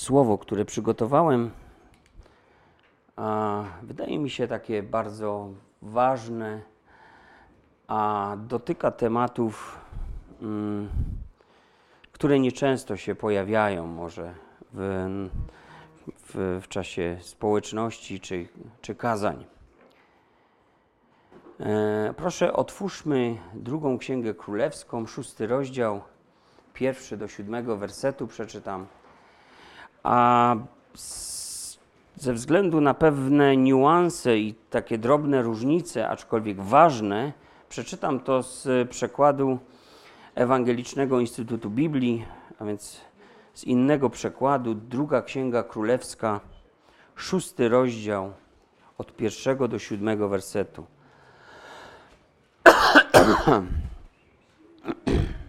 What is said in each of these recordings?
słowo, które przygotowałem, wydaje mi się takie bardzo ważne, a dotyka tematów, mm, które nieczęsto się pojawiają może w, w, w czasie społeczności czy, czy kazań. E, proszę, otwórzmy drugą księgę królewską, szósty rozdział, pierwszy do siódmego wersetu przeczytam. A ze względu na pewne niuanse i takie drobne różnice, aczkolwiek ważne, przeczytam to z przekładu Ewangelicznego Instytutu Biblii, a więc z innego przekładu, druga księga królewska, szósty rozdział, od pierwszego do siódmego wersetu.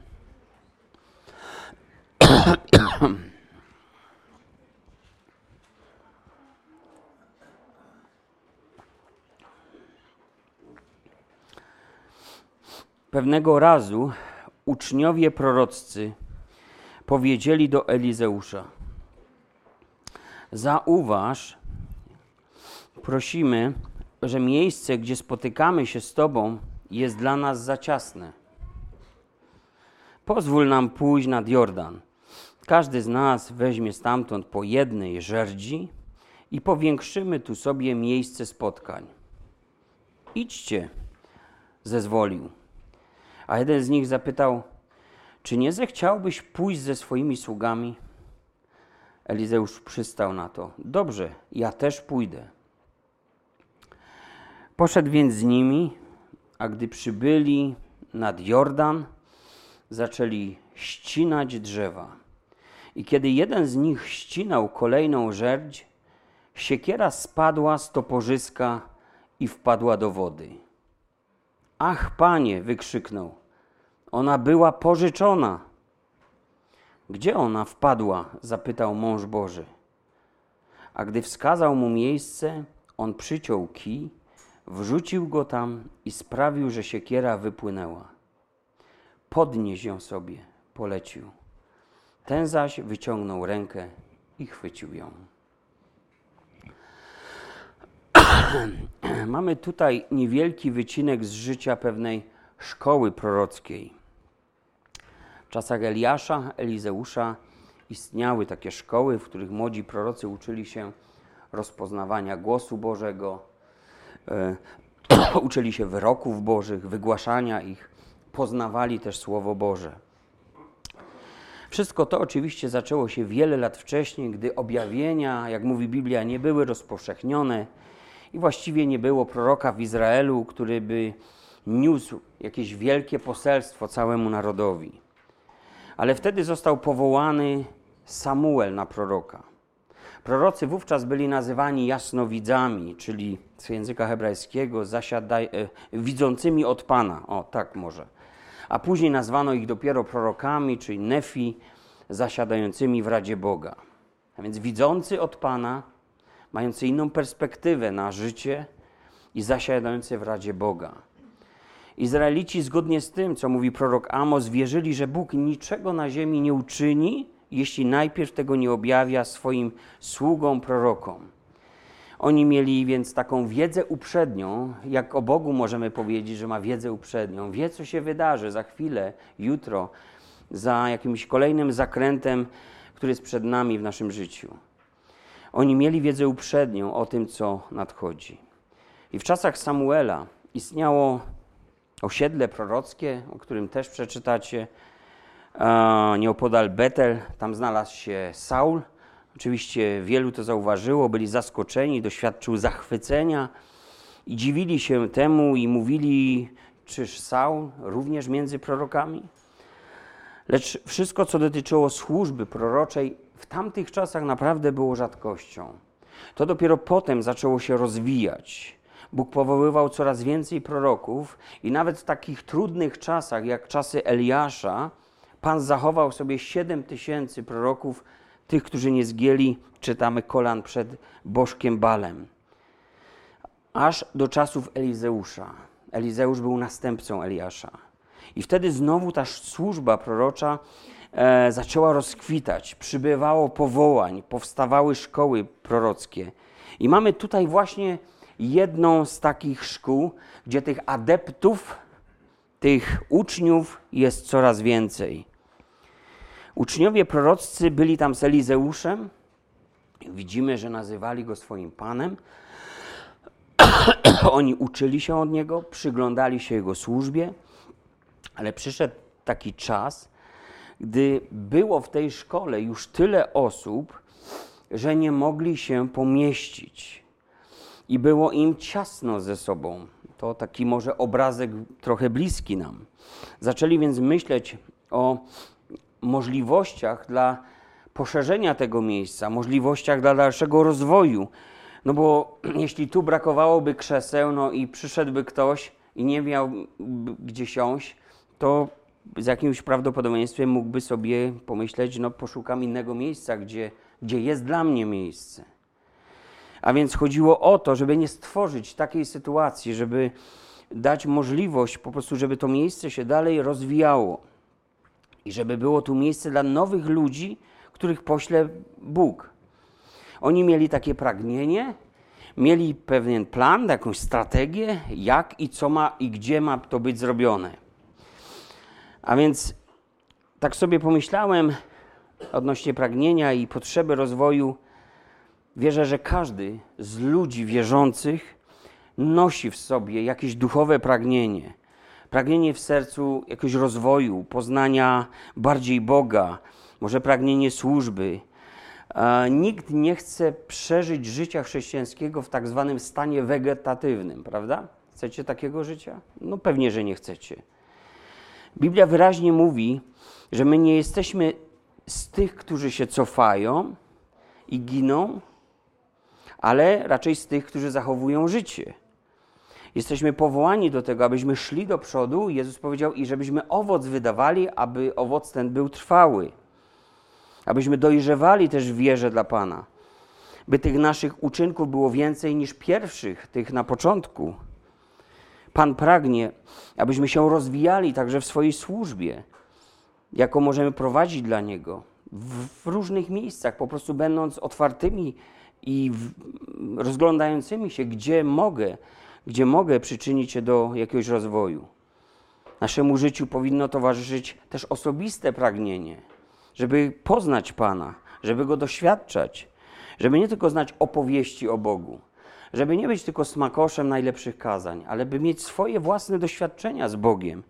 Pewnego razu uczniowie proroccy powiedzieli do Elizeusza: Zauważ, prosimy, że miejsce, gdzie spotykamy się z Tobą, jest dla nas za ciasne. Pozwól nam pójść nad Jordan. Każdy z nas weźmie stamtąd po jednej żerdzi i powiększymy tu sobie miejsce spotkań. Idźcie, zezwolił. A jeden z nich zapytał: Czy nie zechciałbyś pójść ze swoimi sługami? Elizeusz przystał na to: Dobrze, ja też pójdę. Poszedł więc z nimi, a gdy przybyli nad Jordan, zaczęli ścinać drzewa. I kiedy jeden z nich ścinał kolejną żerdź, siekiera spadła z toporzyska i wpadła do wody. Ach, panie! wykrzyknął. Ona była pożyczona. Gdzie ona wpadła? zapytał mąż Boży. A gdy wskazał mu miejsce, on przyciął kij, wrzucił go tam i sprawił, że siekiera wypłynęła. Podnieś ją sobie, polecił. Ten zaś wyciągnął rękę i chwycił ją. Mamy tutaj niewielki wycinek z życia pewnej szkoły prorockiej. Czasach Eliasza, Elizeusza istniały takie szkoły, w których młodzi prorocy uczyli się rozpoznawania głosu Bożego, e, uczyli się wyroków Bożych, wygłaszania ich, poznawali też Słowo Boże. Wszystko to oczywiście zaczęło się wiele lat wcześniej, gdy objawienia, jak mówi Biblia, nie były rozpowszechnione i właściwie nie było proroka w Izraelu, który by niósł jakieś wielkie poselstwo całemu narodowi. Ale wtedy został powołany Samuel na proroka. Prorocy wówczas byli nazywani jasnowidzami, czyli z języka hebrajskiego zasiadaj, e, widzącymi od Pana. O, tak może. A później nazwano ich dopiero prorokami, czyli nefi, zasiadającymi w Radzie Boga. A więc widzący od Pana, mający inną perspektywę na życie i zasiadający w Radzie Boga. Izraelici, zgodnie z tym, co mówi prorok Amos, wierzyli, że Bóg niczego na ziemi nie uczyni, jeśli najpierw tego nie objawia swoim sługom, prorokom. Oni mieli więc taką wiedzę uprzednią, jak o Bogu możemy powiedzieć, że ma wiedzę uprzednią. Wie, co się wydarzy za chwilę, jutro, za jakimś kolejnym zakrętem, który jest przed nami w naszym życiu. Oni mieli wiedzę uprzednią o tym, co nadchodzi. I w czasach Samuela istniało osiedle prorockie, o którym też przeczytacie, nieopodal Betel. Tam znalazł się Saul. Oczywiście wielu to zauważyło, byli zaskoczeni, doświadczył zachwycenia i dziwili się temu i mówili, czyż Saul również między prorokami? Lecz wszystko, co dotyczyło służby proroczej, w tamtych czasach naprawdę było rzadkością. To dopiero potem zaczęło się rozwijać. Bóg powoływał coraz więcej proroków i nawet w takich trudnych czasach, jak czasy Eliasza, Pan zachował sobie 7 tysięcy proroków, tych, którzy nie zgięli, czytamy, kolan przed bożkiem Balem. Aż do czasów Elizeusza. Elizeusz był następcą Eliasza. I wtedy znowu ta służba prorocza e, zaczęła rozkwitać, przybywało powołań, powstawały szkoły prorockie. I mamy tutaj właśnie jedną z takich szkół, gdzie tych adeptów, tych uczniów jest coraz więcej. Uczniowie proroccy byli tam z Elizeuszem. Widzimy, że nazywali go swoim panem. Oni uczyli się od niego, przyglądali się jego służbie, ale przyszedł taki czas, gdy było w tej szkole już tyle osób, że nie mogli się pomieścić i było im ciasno ze sobą. To taki może obrazek trochę bliski nam. Zaczęli więc myśleć o możliwościach dla poszerzenia tego miejsca, możliwościach dla dalszego rozwoju. No bo jeśli tu brakowałoby krzeseł, no i przyszedłby ktoś i nie miał gdzie siąść, to z jakimś prawdopodobieństwem mógłby sobie pomyśleć, no poszukam innego miejsca, gdzie, gdzie jest dla mnie miejsce. A więc chodziło o to, żeby nie stworzyć takiej sytuacji, żeby dać możliwość po prostu, żeby to miejsce się dalej rozwijało i żeby było tu miejsce dla nowych ludzi, których pośle Bóg. Oni mieli takie pragnienie, mieli pewien plan, jakąś strategię, jak i co ma i gdzie ma to być zrobione. A więc tak sobie pomyślałem odnośnie pragnienia i potrzeby rozwoju. Wierzę, że każdy z ludzi wierzących nosi w sobie jakieś duchowe pragnienie. Pragnienie w sercu jakiegoś rozwoju, poznania bardziej Boga, może pragnienie służby. Nikt nie chce przeżyć życia chrześcijańskiego w tak zwanym stanie wegetatywnym, prawda? Chcecie takiego życia? No pewnie, że nie chcecie. Biblia wyraźnie mówi, że my nie jesteśmy z tych, którzy się cofają i giną, ale raczej z tych, którzy zachowują życie. Jesteśmy powołani do tego, abyśmy szli do przodu. Jezus powiedział, i żebyśmy owoc wydawali, aby owoc ten był trwały. Abyśmy dojrzewali też wierze dla Pana. By tych naszych uczynków było więcej niż pierwszych, tych na początku. Pan pragnie, abyśmy się rozwijali także w swojej służbie, jaką możemy prowadzić dla Niego w, w różnych miejscach, po prostu będąc otwartymi i rozglądającymi się, gdzie mogę, gdzie mogę przyczynić się do jakiegoś rozwoju. Naszemu życiu powinno towarzyszyć też osobiste pragnienie, żeby poznać Pana, żeby Go doświadczać, żeby nie tylko znać opowieści o Bogu, żeby nie być tylko smakoszem najlepszych kazań, ale by mieć swoje własne doświadczenia z Bogiem,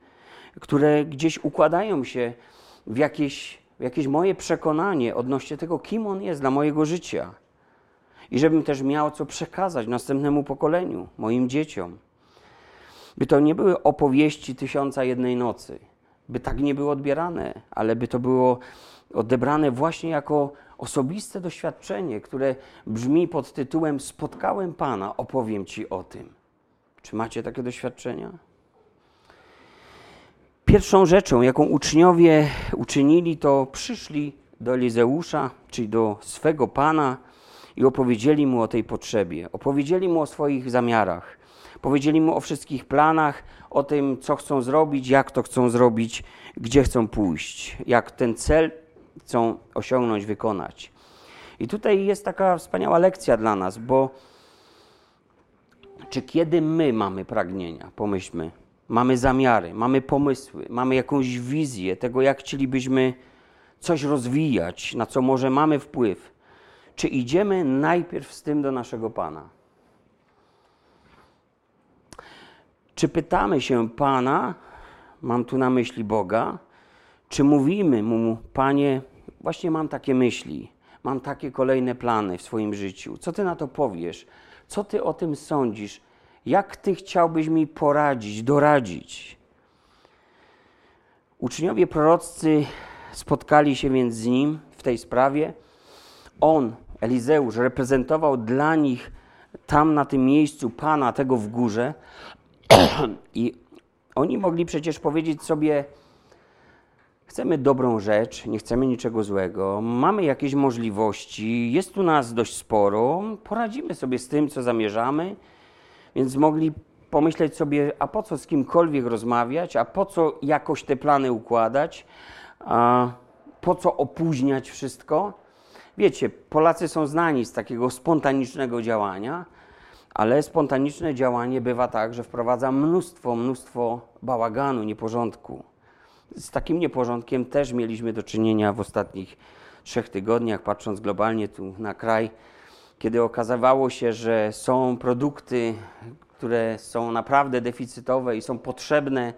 które gdzieś układają się w jakieś, w jakieś moje przekonanie odnośnie tego, kim On jest dla mojego życia. I żebym też miał co przekazać następnemu pokoleniu, moim dzieciom. By to nie były opowieści tysiąca jednej nocy, by tak nie było odbierane, ale by to było odebrane właśnie jako osobiste doświadczenie, które brzmi pod tytułem Spotkałem Pana, opowiem Ci o tym. Czy macie takie doświadczenia? Pierwszą rzeczą, jaką uczniowie uczynili, to przyszli do Elizeusza, czyli do swego Pana i opowiedzieli mu o tej potrzebie. Opowiedzieli mu o swoich zamiarach. Powiedzieli mu o wszystkich planach, o tym, co chcą zrobić, jak to chcą zrobić, gdzie chcą pójść, jak ten cel chcą osiągnąć, wykonać. I tutaj jest taka wspaniała lekcja dla nas, bo czy kiedy my mamy pragnienia, pomyślmy, mamy zamiary, mamy pomysły, mamy jakąś wizję tego, jak chcielibyśmy coś rozwijać, na co może mamy wpływ, czy idziemy najpierw z tym do naszego Pana? Czy pytamy się Pana, mam tu na myśli Boga, czy mówimy Mu, Panie, właśnie mam takie myśli, mam takie kolejne plany w swoim życiu. Co Ty na to powiesz? Co Ty o tym sądzisz? Jak Ty chciałbyś mi poradzić, doradzić? Uczniowie proroccy spotkali się więc z Nim w tej sprawie. On, Elizeusz, reprezentował dla nich tam na tym miejscu Pana, tego w górze. I oni mogli przecież powiedzieć sobie, Chcemy dobrą rzecz, nie chcemy niczego złego, mamy jakieś możliwości, jest tu nas dość sporo, poradzimy sobie z tym, co zamierzamy, więc mogli pomyśleć sobie, a po co z kimkolwiek rozmawiać, a po co jakoś te plany układać, a po co opóźniać wszystko? Wiecie, Polacy są znani z takiego spontanicznego działania, ale spontaniczne działanie bywa tak, że wprowadza mnóstwo, mnóstwo bałaganu, nieporządku. Z takim nieporządkiem też mieliśmy do czynienia w ostatnich trzech tygodniach, patrząc globalnie tu na kraj, kiedy okazywało się, że są produkty, które są naprawdę deficytowe i są potrzebne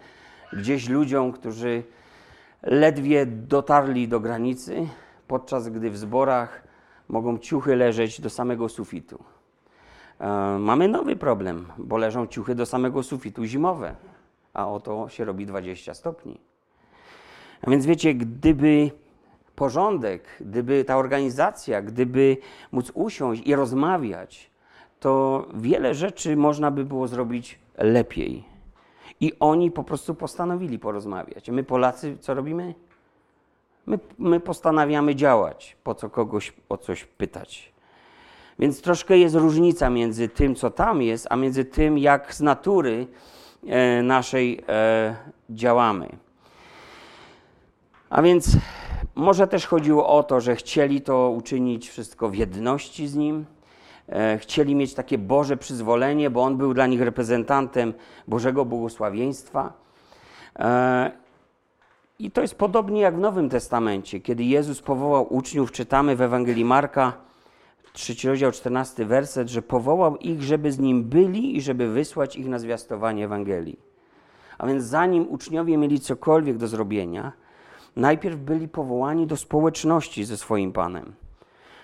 gdzieś ludziom, którzy ledwie dotarli do granicy, podczas gdy w zborach mogą ciuchy leżeć do samego sufitu. E, mamy nowy problem, bo leżą ciuchy do samego sufitu zimowe, a oto się robi 20 stopni. A więc wiecie, gdyby porządek, gdyby ta organizacja, gdyby móc usiąść i rozmawiać, to wiele rzeczy można by było zrobić lepiej. I oni po prostu postanowili porozmawiać. My, Polacy, co robimy? My, my postanawiamy działać, po co kogoś o coś pytać. Więc troszkę jest różnica między tym, co tam jest, a między tym, jak z natury e, naszej e, działamy. A więc może też chodziło o to, że chcieli to uczynić wszystko w jedności z Nim, e, chcieli mieć takie Boże przyzwolenie, bo On był dla nich reprezentantem Bożego błogosławieństwa. E, I to jest podobnie jak w Nowym Testamencie, kiedy Jezus powołał uczniów, czytamy w Ewangelii Marka, trzeci rozdział, 14 werset, że powołał ich, żeby z Nim byli i żeby wysłać ich na zwiastowanie Ewangelii. A więc zanim uczniowie mieli cokolwiek do zrobienia, najpierw byli powołani do społeczności ze swoim Panem.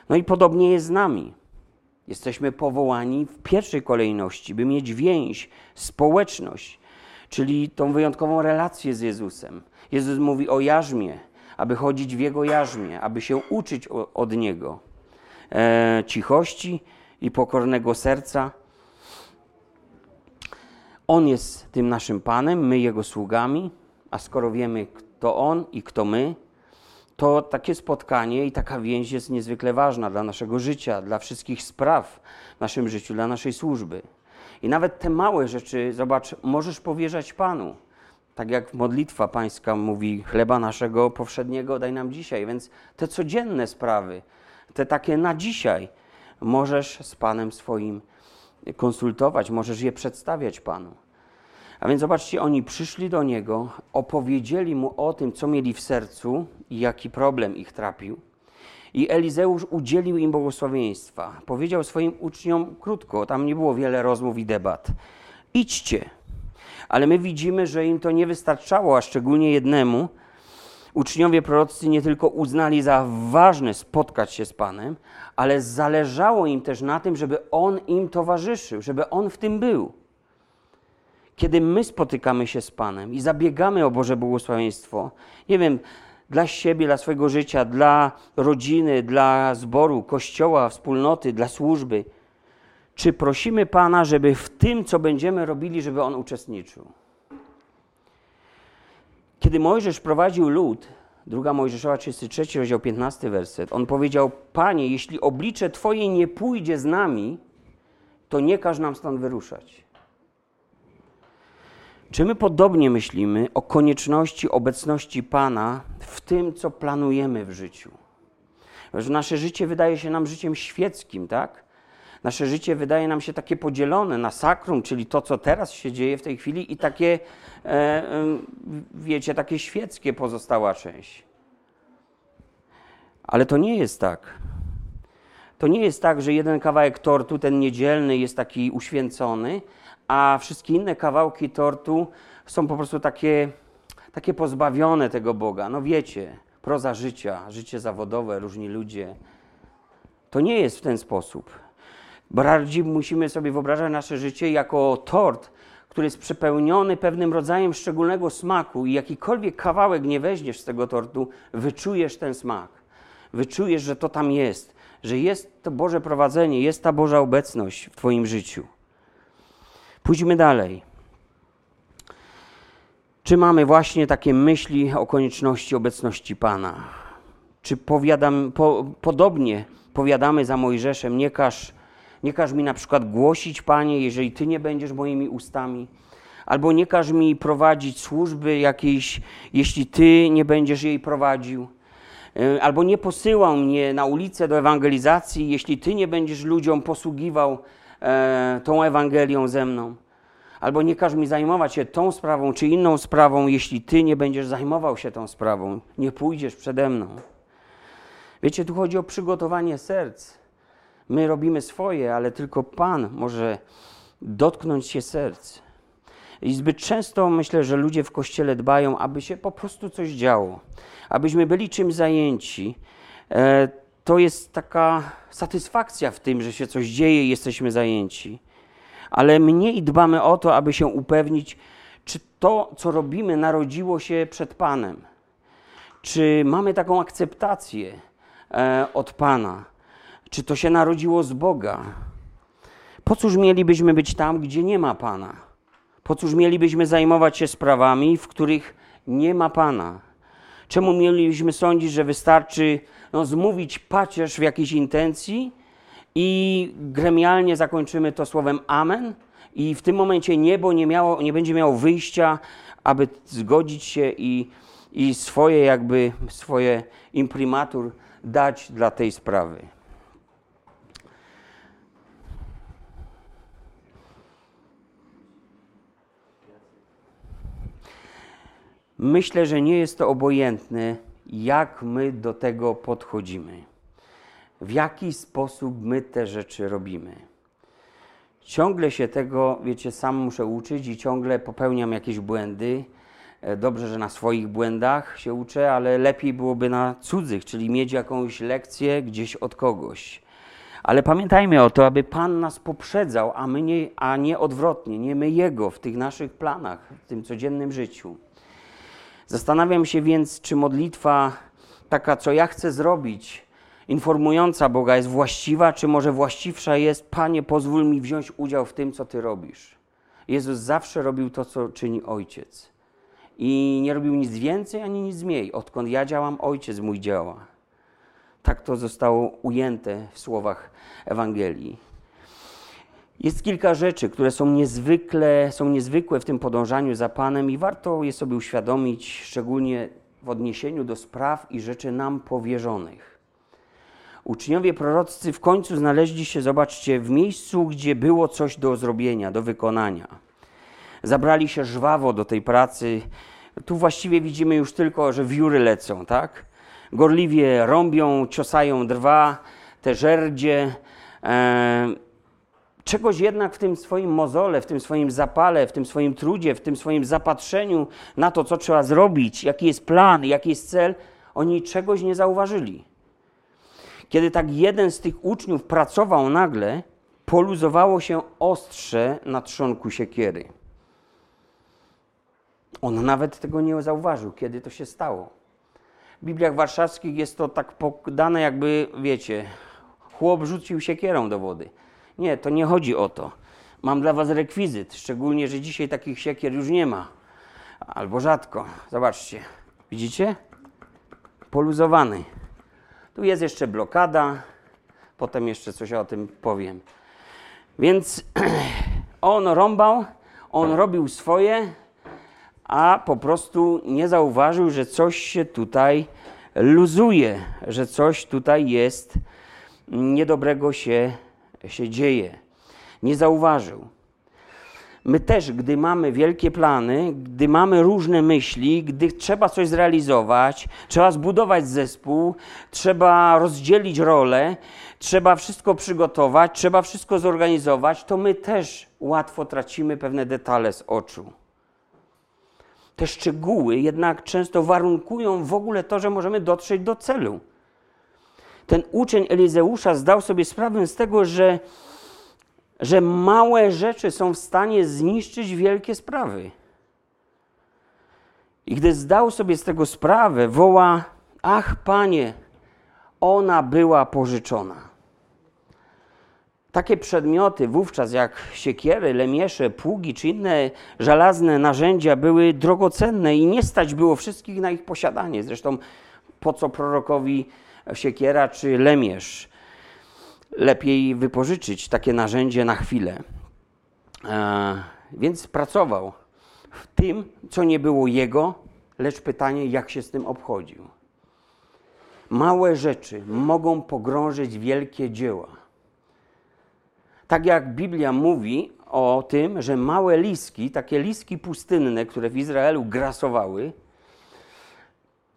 No i podobnie jest z nami. Jesteśmy powołani w pierwszej kolejności, by mieć więź, społeczność, czyli tą wyjątkową relację z Jezusem. Jezus mówi o jarzmie, aby chodzić w Jego jarzmie, aby się uczyć od Niego. E, cichości i pokornego serca. On jest tym naszym Panem, my Jego sługami, a skoro wiemy, kto On i kto my, to takie spotkanie i taka więź jest niezwykle ważna dla naszego życia, dla wszystkich spraw w naszym życiu, dla naszej służby. I nawet te małe rzeczy, zobacz, możesz powierzać Panu. Tak jak modlitwa pańska mówi, chleba naszego powszedniego daj nam dzisiaj. Więc te codzienne sprawy, te takie na dzisiaj, możesz z Panem swoim konsultować, możesz je przedstawiać Panu. A więc zobaczcie, oni przyszli do niego, opowiedzieli mu o tym, co mieli w sercu i jaki problem ich trapił. I Elizeusz udzielił im błogosławieństwa. Powiedział swoim uczniom krótko, tam nie było wiele rozmów i debat. Idźcie. Ale my widzimy, że im to nie wystarczało, a szczególnie jednemu. Uczniowie prorocy nie tylko uznali za ważne spotkać się z Panem, ale zależało im też na tym, żeby On im towarzyszył, żeby On w tym był. Kiedy my spotykamy się z Panem i zabiegamy o Boże błogosławieństwo, nie wiem, dla siebie, dla swojego życia, dla rodziny, dla zboru, kościoła, wspólnoty, dla służby, czy prosimy Pana, żeby w tym, co będziemy robili, żeby On uczestniczył? Kiedy Mojżesz prowadził lud, druga Mojżeszowa 33, rozdział 15 werset, on powiedział, Panie, jeśli oblicze Twoje nie pójdzie z nami, to nie każ nam stąd wyruszać. Czy my podobnie myślimy o konieczności obecności Pana w tym, co planujemy w życiu? Że nasze życie wydaje się nam życiem świeckim, tak? Nasze życie wydaje nam się takie podzielone na sakrum, czyli to, co teraz się dzieje w tej chwili, i takie, e, e, wiecie, takie świeckie pozostała część. Ale to nie jest tak. To nie jest tak, że jeden kawałek tortu, ten niedzielny, jest taki uświęcony, a wszystkie inne kawałki tortu są po prostu takie, takie pozbawione tego Boga. No wiecie, proza życia, życie zawodowe, różni ludzie. To nie jest w ten sposób. Bardziej musimy sobie wyobrażać nasze życie jako tort, który jest przepełniony pewnym rodzajem szczególnego smaku i jakikolwiek kawałek nie weźmiesz z tego tortu, wyczujesz ten smak. Wyczujesz, że to tam jest, że jest to Boże prowadzenie, jest ta Boża obecność w Twoim życiu. Pójdźmy dalej. Czy mamy właśnie takie myśli o konieczności obecności Pana? Czy powiadam, po, podobnie powiadamy za Mojżeszem, nie każ, nie każ mi na przykład głosić, Panie, jeżeli Ty nie będziesz moimi ustami, albo nie każ mi prowadzić służby jakiejś, jeśli Ty nie będziesz jej prowadził. E, albo nie posyłał mnie na ulicę do ewangelizacji, jeśli Ty nie będziesz ludziom posługiwał e, tą Ewangelią ze mną. Albo nie każ mi zajmować się tą sprawą czy inną sprawą, jeśli Ty nie będziesz zajmował się tą sprawą, nie pójdziesz przede mną. Wiecie, tu chodzi o przygotowanie serc. My robimy swoje, ale tylko Pan może dotknąć się serc. I zbyt często myślę, że ludzie w kościele dbają, aby się po prostu coś działo, abyśmy byli czymś zajęci. E, to jest taka satysfakcja w tym, że się coś dzieje i jesteśmy zajęci. Ale mniej dbamy o to, aby się upewnić, czy to, co robimy, narodziło się przed Panem. Czy mamy taką akceptację e, od Pana? Czy to się narodziło z Boga? Po cóż mielibyśmy być tam, gdzie nie ma Pana? Po cóż mielibyśmy zajmować się sprawami, w których nie ma Pana? Czemu mielibyśmy sądzić, że wystarczy no, zmówić pacierz w jakiejś intencji i gremialnie zakończymy to słowem Amen? I w tym momencie niebo nie, miało, nie będzie miało wyjścia, aby zgodzić się i, i swoje jakby, swoje imprimatur dać dla tej sprawy. Myślę, że nie jest to obojętne, jak my do tego podchodzimy, w jaki sposób my te rzeczy robimy. Ciągle się tego, wiecie, sam muszę uczyć i ciągle popełniam jakieś błędy. E, dobrze, że na swoich błędach się uczę, ale lepiej byłoby na cudzych, czyli mieć jakąś lekcję gdzieś od kogoś. Ale pamiętajmy o to, aby Pan nas poprzedzał, a, my nie, a nie odwrotnie, nie my Jego w tych naszych planach, w tym codziennym życiu. Zastanawiam się więc, czy modlitwa taka, co ja chcę zrobić, informująca Boga jest właściwa, czy może właściwsza jest, Panie, pozwól mi wziąć udział w tym, co Ty robisz. Jezus zawsze robił to, co czyni Ojciec. I nie robił nic więcej ani nic mniej. Odkąd ja działam, Ojciec mój działa. Tak to zostało ujęte w słowach Ewangelii. Jest kilka rzeczy, które są niezwykle, są niezwykłe w tym podążaniu za Panem i warto je sobie uświadomić, szczególnie w odniesieniu do spraw i rzeczy nam powierzonych. Uczniowie proroccy w końcu znaleźli się, zobaczcie, w miejscu, gdzie było coś do zrobienia, do wykonania. Zabrali się żwawo do tej pracy. Tu właściwie widzimy już tylko, że wióry lecą, tak? Gorliwie rąbią, ciosają drwa, te żerdzie. E, czegoś jednak w tym swoim mozole, w tym swoim zapale, w tym swoim trudzie, w tym swoim zapatrzeniu na to, co trzeba zrobić, jaki jest plan, jaki jest cel, oni czegoś nie zauważyli. Kiedy tak jeden z tych uczniów pracował nagle, poluzowało się ostrze na trzonku siekiery. On nawet tego nie zauważył, kiedy to się stało. W Bibliach warszawskich jest to tak podane, jakby, wiecie, chłop rzucił siekierą do wody. Nie, to nie chodzi o to. Mam dla Was rekwizyt, szczególnie, że dzisiaj takich siekier już nie ma. Albo rzadko. Zobaczcie. Widzicie? Poluzowany. Tu jest jeszcze blokada. Potem jeszcze coś o tym powiem. Więc on rąbał, on robił swoje, a po prostu nie zauważył, że coś się tutaj luzuje, że coś tutaj jest niedobrego się się dzieje. Nie zauważył. My też, gdy mamy wielkie plany, gdy mamy różne myśli, gdy trzeba coś zrealizować, trzeba zbudować zespół, trzeba rozdzielić role, trzeba wszystko przygotować, trzeba wszystko zorganizować, to my też łatwo tracimy pewne detale z oczu. Te szczegóły jednak często warunkują w ogóle to, że możemy dotrzeć do celu ten uczeń Elizeusza zdał sobie sprawę z tego, że, że małe rzeczy są w stanie zniszczyć wielkie sprawy. I gdy zdał sobie z tego sprawę, woła: Ach, panie, ona była pożyczona. Takie przedmioty wówczas jak siekiery, lemiesze, pługi czy inne żelazne narzędzia były drogocenne i nie stać było wszystkich na ich posiadanie. Zresztą po co prorokowi siekiera czy lemierz. Lepiej wypożyczyć takie narzędzie na chwilę. E, więc pracował w tym, co nie było jego, lecz pytanie, jak się z tym obchodził. Małe rzeczy mogą pogrążyć wielkie dzieła. Tak jak Biblia mówi o tym, że małe liski, takie liski pustynne, które w Izraelu grasowały,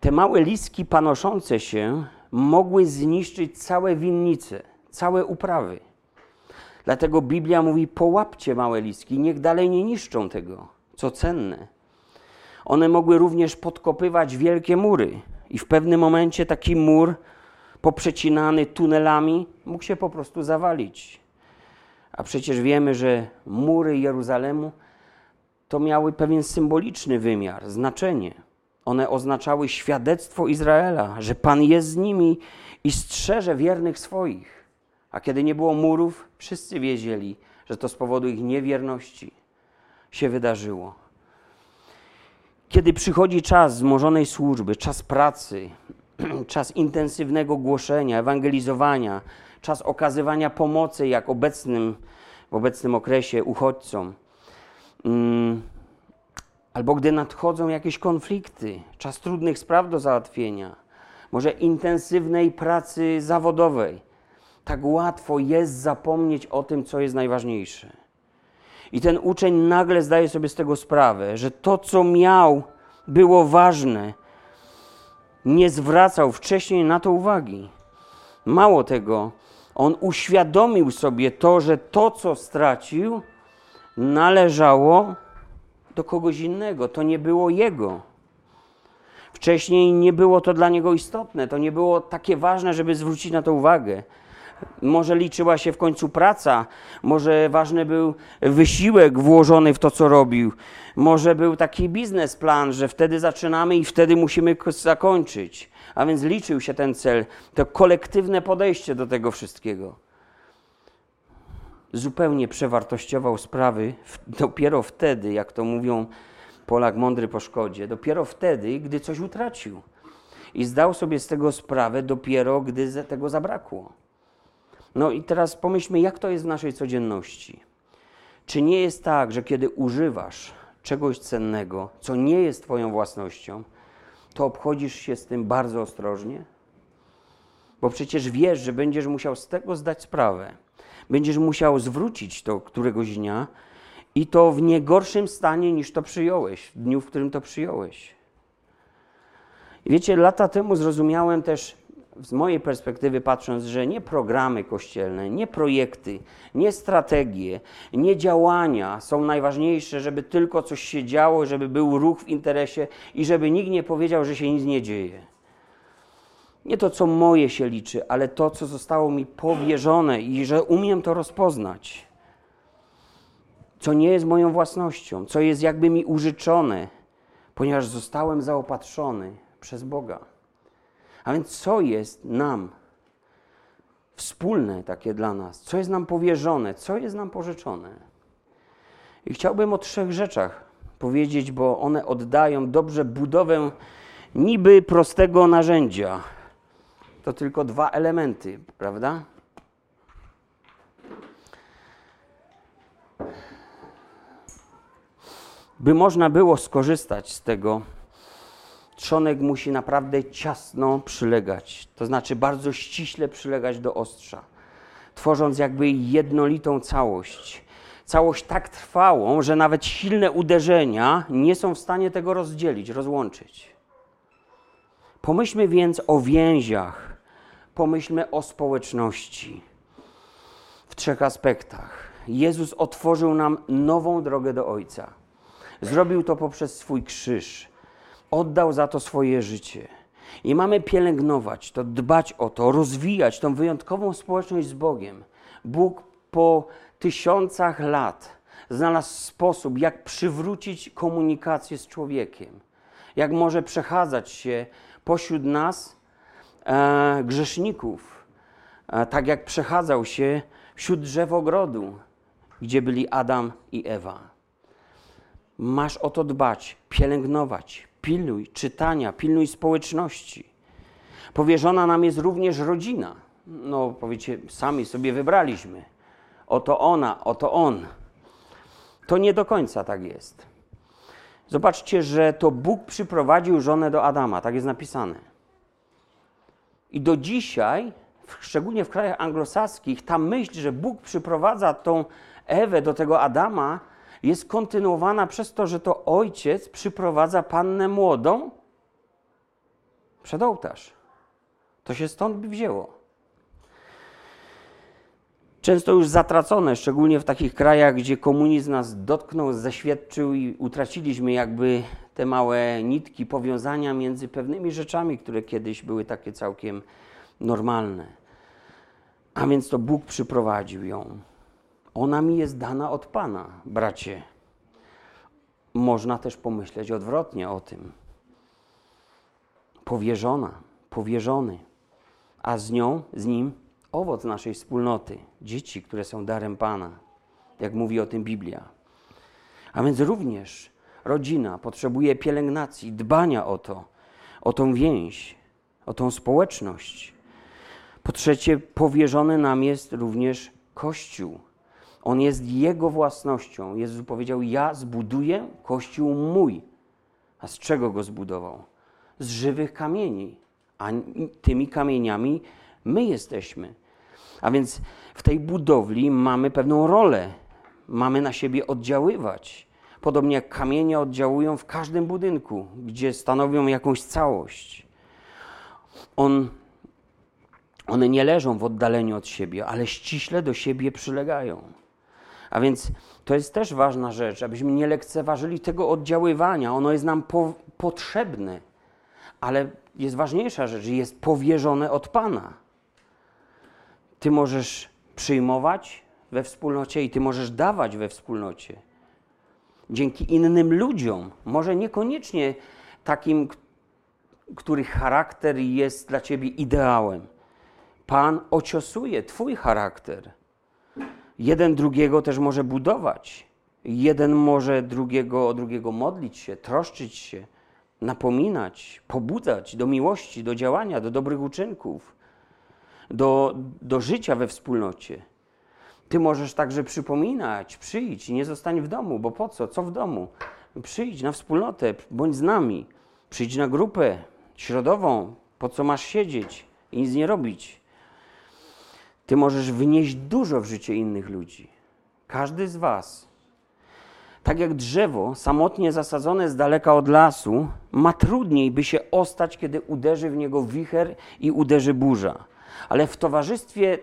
te małe liski panoszące się mogły zniszczyć całe winnice, całe uprawy. Dlatego Biblia mówi: połapcie małe liski, niech dalej nie niszczą tego, co cenne. One mogły również podkopywać wielkie mury, i w pewnym momencie taki mur, poprzecinany tunelami, mógł się po prostu zawalić. A przecież wiemy, że mury Jeruzalemu to miały pewien symboliczny wymiar, znaczenie. One oznaczały świadectwo Izraela, że Pan jest z nimi i strzeże wiernych swoich. A kiedy nie było murów, wszyscy wiedzieli, że to z powodu ich niewierności się wydarzyło. Kiedy przychodzi czas zmożonej służby, czas pracy, czas intensywnego głoszenia, ewangelizowania, czas okazywania pomocy, jak obecnym, w obecnym okresie uchodźcom, mm, albo gdy nadchodzą jakieś konflikty, czas trudnych spraw do załatwienia, może intensywnej pracy zawodowej, tak łatwo jest zapomnieć o tym, co jest najważniejsze. I ten uczeń nagle zdaje sobie z tego sprawę, że to, co miał, było ważne. Nie zwracał wcześniej na to uwagi. Mało tego, on uświadomił sobie to, że to, co stracił, należało do kogoś innego. To nie było jego. Wcześniej nie było to dla niego istotne, to nie było takie ważne, żeby zwrócić na to uwagę. Może liczyła się w końcu praca, może ważny był wysiłek włożony w to, co robił, może był taki biznesplan, że wtedy zaczynamy i wtedy musimy zakończyć. A więc liczył się ten cel, to kolektywne podejście do tego wszystkiego. Zupełnie przewartościował sprawy dopiero wtedy, jak to mówią Polak mądry po szkodzie, dopiero wtedy, gdy coś utracił. I zdał sobie z tego sprawę dopiero, gdy tego zabrakło. No i teraz pomyślmy, jak to jest w naszej codzienności. Czy nie jest tak, że kiedy używasz czegoś cennego, co nie jest Twoją własnością, to obchodzisz się z tym bardzo ostrożnie? Bo przecież wiesz, że będziesz musiał z tego zdać sprawę. Będziesz musiał zwrócić to któregoś dnia i to w nie gorszym stanie niż to przyjąłeś, w dniu, w którym to przyjąłeś. Wiecie, lata temu zrozumiałem też z mojej perspektywy patrząc, że nie programy kościelne, nie projekty, nie strategie, nie działania są najważniejsze, żeby tylko coś się działo, żeby był ruch w interesie i żeby nikt nie powiedział, że się nic nie dzieje. Nie to, co moje się liczy, ale to, co zostało mi powierzone i że umiem to rozpoznać. Co nie jest moją własnością, co jest jakby mi użyczone, ponieważ zostałem zaopatrzony przez Boga. A więc co jest nam wspólne takie dla nas? Co jest nam powierzone? Co jest nam pożyczone? I chciałbym o trzech rzeczach powiedzieć, bo one oddają dobrze budowę niby prostego narzędzia. To tylko dwa elementy, prawda? By można było skorzystać z tego, trzonek musi naprawdę ciasno przylegać, to znaczy bardzo ściśle przylegać do ostrza, tworząc jakby jednolitą całość. Całość tak trwałą, że nawet silne uderzenia nie są w stanie tego rozdzielić, rozłączyć. Pomyślmy więc o więziach, pomyślmy o społeczności w trzech aspektach. Jezus otworzył nam nową drogę do Ojca. Zrobił to poprzez swój krzyż oddał za to swoje życie. I mamy pielęgnować to, dbać o to, rozwijać tą wyjątkową społeczność z Bogiem. Bóg po tysiącach lat znalazł sposób, jak przywrócić komunikację z człowiekiem. Jak może przechadzać się pośród nas grzeszników, e, tak jak przechadzał się wśród drzew ogrodu, gdzie byli Adam i Ewa. Masz o to dbać, pielęgnować, pilnuj czytania, pilnuj społeczności. Powierzona nam jest również rodzina. No, powiecie, sami sobie wybraliśmy. Oto ona, oto on. To nie do końca tak jest. Zobaczcie, że to Bóg przyprowadził żonę do Adama, tak jest napisane. I do dzisiaj, szczególnie w krajach anglosaskich, ta myśl, że Bóg przyprowadza tą Ewę do tego Adama, jest kontynuowana przez to, że to ojciec przyprowadza pannę młodą przed ołtarz. To się stąd wzięło. Często już zatracone, szczególnie w takich krajach, gdzie komunizm nas dotknął, zaświadczył i utraciliśmy jakby te małe nitki powiązania między pewnymi rzeczami, które kiedyś były takie całkiem normalne. A więc to Bóg przyprowadził ją. Ona mi jest dana od Pana, bracie. Można też pomyśleć odwrotnie o tym. Powierzona, powierzony, a z nią, z nim owoc naszej wspólnoty, dzieci, które są darem Pana, jak mówi o tym Biblia. A więc również rodzina potrzebuje pielęgnacji, dbania o to, o tą więź, o tą społeczność. Po trzecie, powierzony nam jest również Kościół. On jest Jego własnością. Jezus powiedział: Ja zbuduję Kościół mój. A z czego go zbudował? Z żywych kamieni. A tymi kamieniami my jesteśmy. A więc w tej budowli mamy pewną rolę. Mamy na siebie oddziaływać. Podobnie jak kamienie oddziałują w każdym budynku, gdzie stanowią jakąś całość. On, one nie leżą w oddaleniu od siebie, ale ściśle do siebie przylegają. A więc to jest też ważna rzecz, abyśmy nie lekceważyli tego oddziaływania. Ono jest nam po, potrzebne, ale jest ważniejsza rzecz, jest powierzone od Pana. Ty możesz przyjmować we wspólnocie i ty możesz dawać we wspólnocie. Dzięki innym ludziom, może niekoniecznie takim, których charakter jest dla ciebie ideałem. Pan ociosuje twój charakter. Jeden drugiego też może budować. Jeden może drugiego o drugiego modlić się, troszczyć się, napominać, pobudzać do miłości, do działania, do dobrych uczynków do, do życia we wspólnocie. Ty możesz także przypominać, przyjdź, nie zostań w domu, bo po co? Co w domu? Przyjdź na wspólnotę, bądź z nami. Przyjdź na grupę środową, po co masz siedzieć i nic nie robić. Ty możesz wnieść dużo w życie innych ludzi. Każdy z Was. Tak jak drzewo samotnie zasadzone z daleka od lasu, ma trudniej, by się ostać, kiedy uderzy w niego wicher i uderzy burza ale w towarzystwie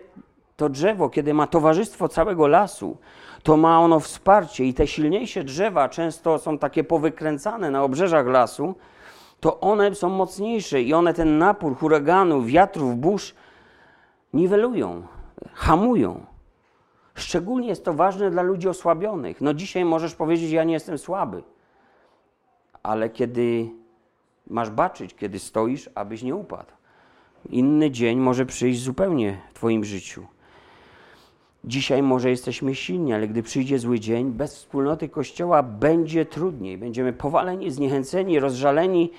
to drzewo, kiedy ma towarzystwo całego lasu, to ma ono wsparcie i te silniejsze drzewa często są takie powykręcane na obrzeżach lasu, to one są mocniejsze i one ten napór huraganów, wiatrów, burz niwelują, hamują. Szczególnie jest to ważne dla ludzi osłabionych. No dzisiaj możesz powiedzieć, ja nie jestem słaby, ale kiedy masz baczyć, kiedy stoisz, abyś nie upadł. Inny dzień może przyjść zupełnie w Twoim życiu. Dzisiaj może jesteśmy silni, ale gdy przyjdzie zły dzień, bez wspólnoty Kościoła będzie trudniej. Będziemy powaleni, zniechęceni, rozżaleni,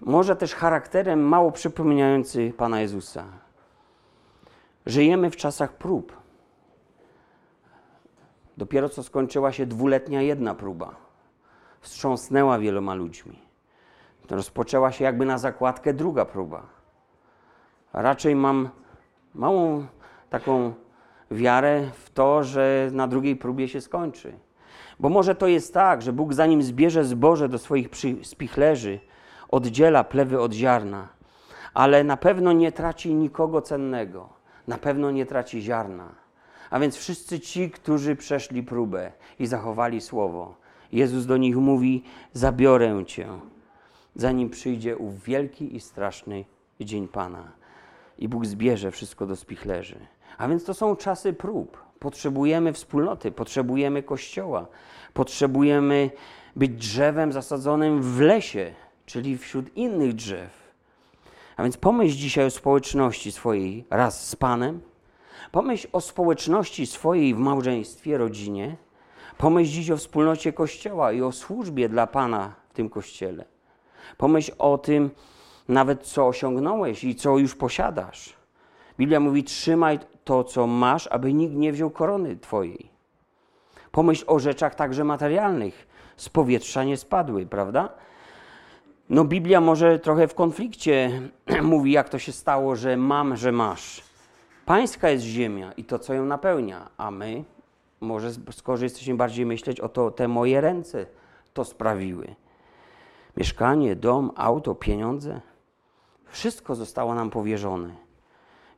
może też charakterem mało przypominający Pana Jezusa. Żyjemy w czasach prób. Dopiero co skończyła się dwuletnia jedna próba. Wstrząsnęła wieloma ludźmi. Rozpoczęła się jakby na zakładkę druga próba raczej mam małą taką wiarę w to, że na drugiej próbie się skończy. Bo może to jest tak, że Bóg zanim zbierze zboże do swoich spichlerzy, oddziela plewy od ziarna, ale na pewno nie traci nikogo cennego, na pewno nie traci ziarna. A więc wszyscy ci, którzy przeszli próbę i zachowali słowo, Jezus do nich mówi: Zabiorę cię, zanim przyjdzie ów wielki i straszny dzień Pana i Bóg zbierze wszystko do spichlerzy. A więc to są czasy prób. Potrzebujemy wspólnoty, potrzebujemy kościoła, potrzebujemy być drzewem zasadzonym w lesie, czyli wśród innych drzew. A więc pomyśl dzisiaj o społeczności swojej raz z Panem, pomyśl o społeczności swojej w małżeństwie, rodzinie, pomyśl dziś o wspólnocie Kościoła i o służbie dla Pana w tym Kościele. Pomyśl o tym, nawet co osiągnąłeś i co już posiadasz. Biblia mówi: trzymaj to, co masz, aby nikt nie wziął korony twojej. Pomyśl o rzeczach także materialnych. Z powietrza nie spadły, prawda? No, Biblia może trochę w konflikcie mówi, jak to się stało, że mam, że masz. Pańska jest ziemia i to, co ją napełnia, a my, może skoro jesteśmy bardziej myśleć, o to te moje ręce to sprawiły. Mieszkanie, dom, auto, pieniądze wszystko zostało nam powierzone.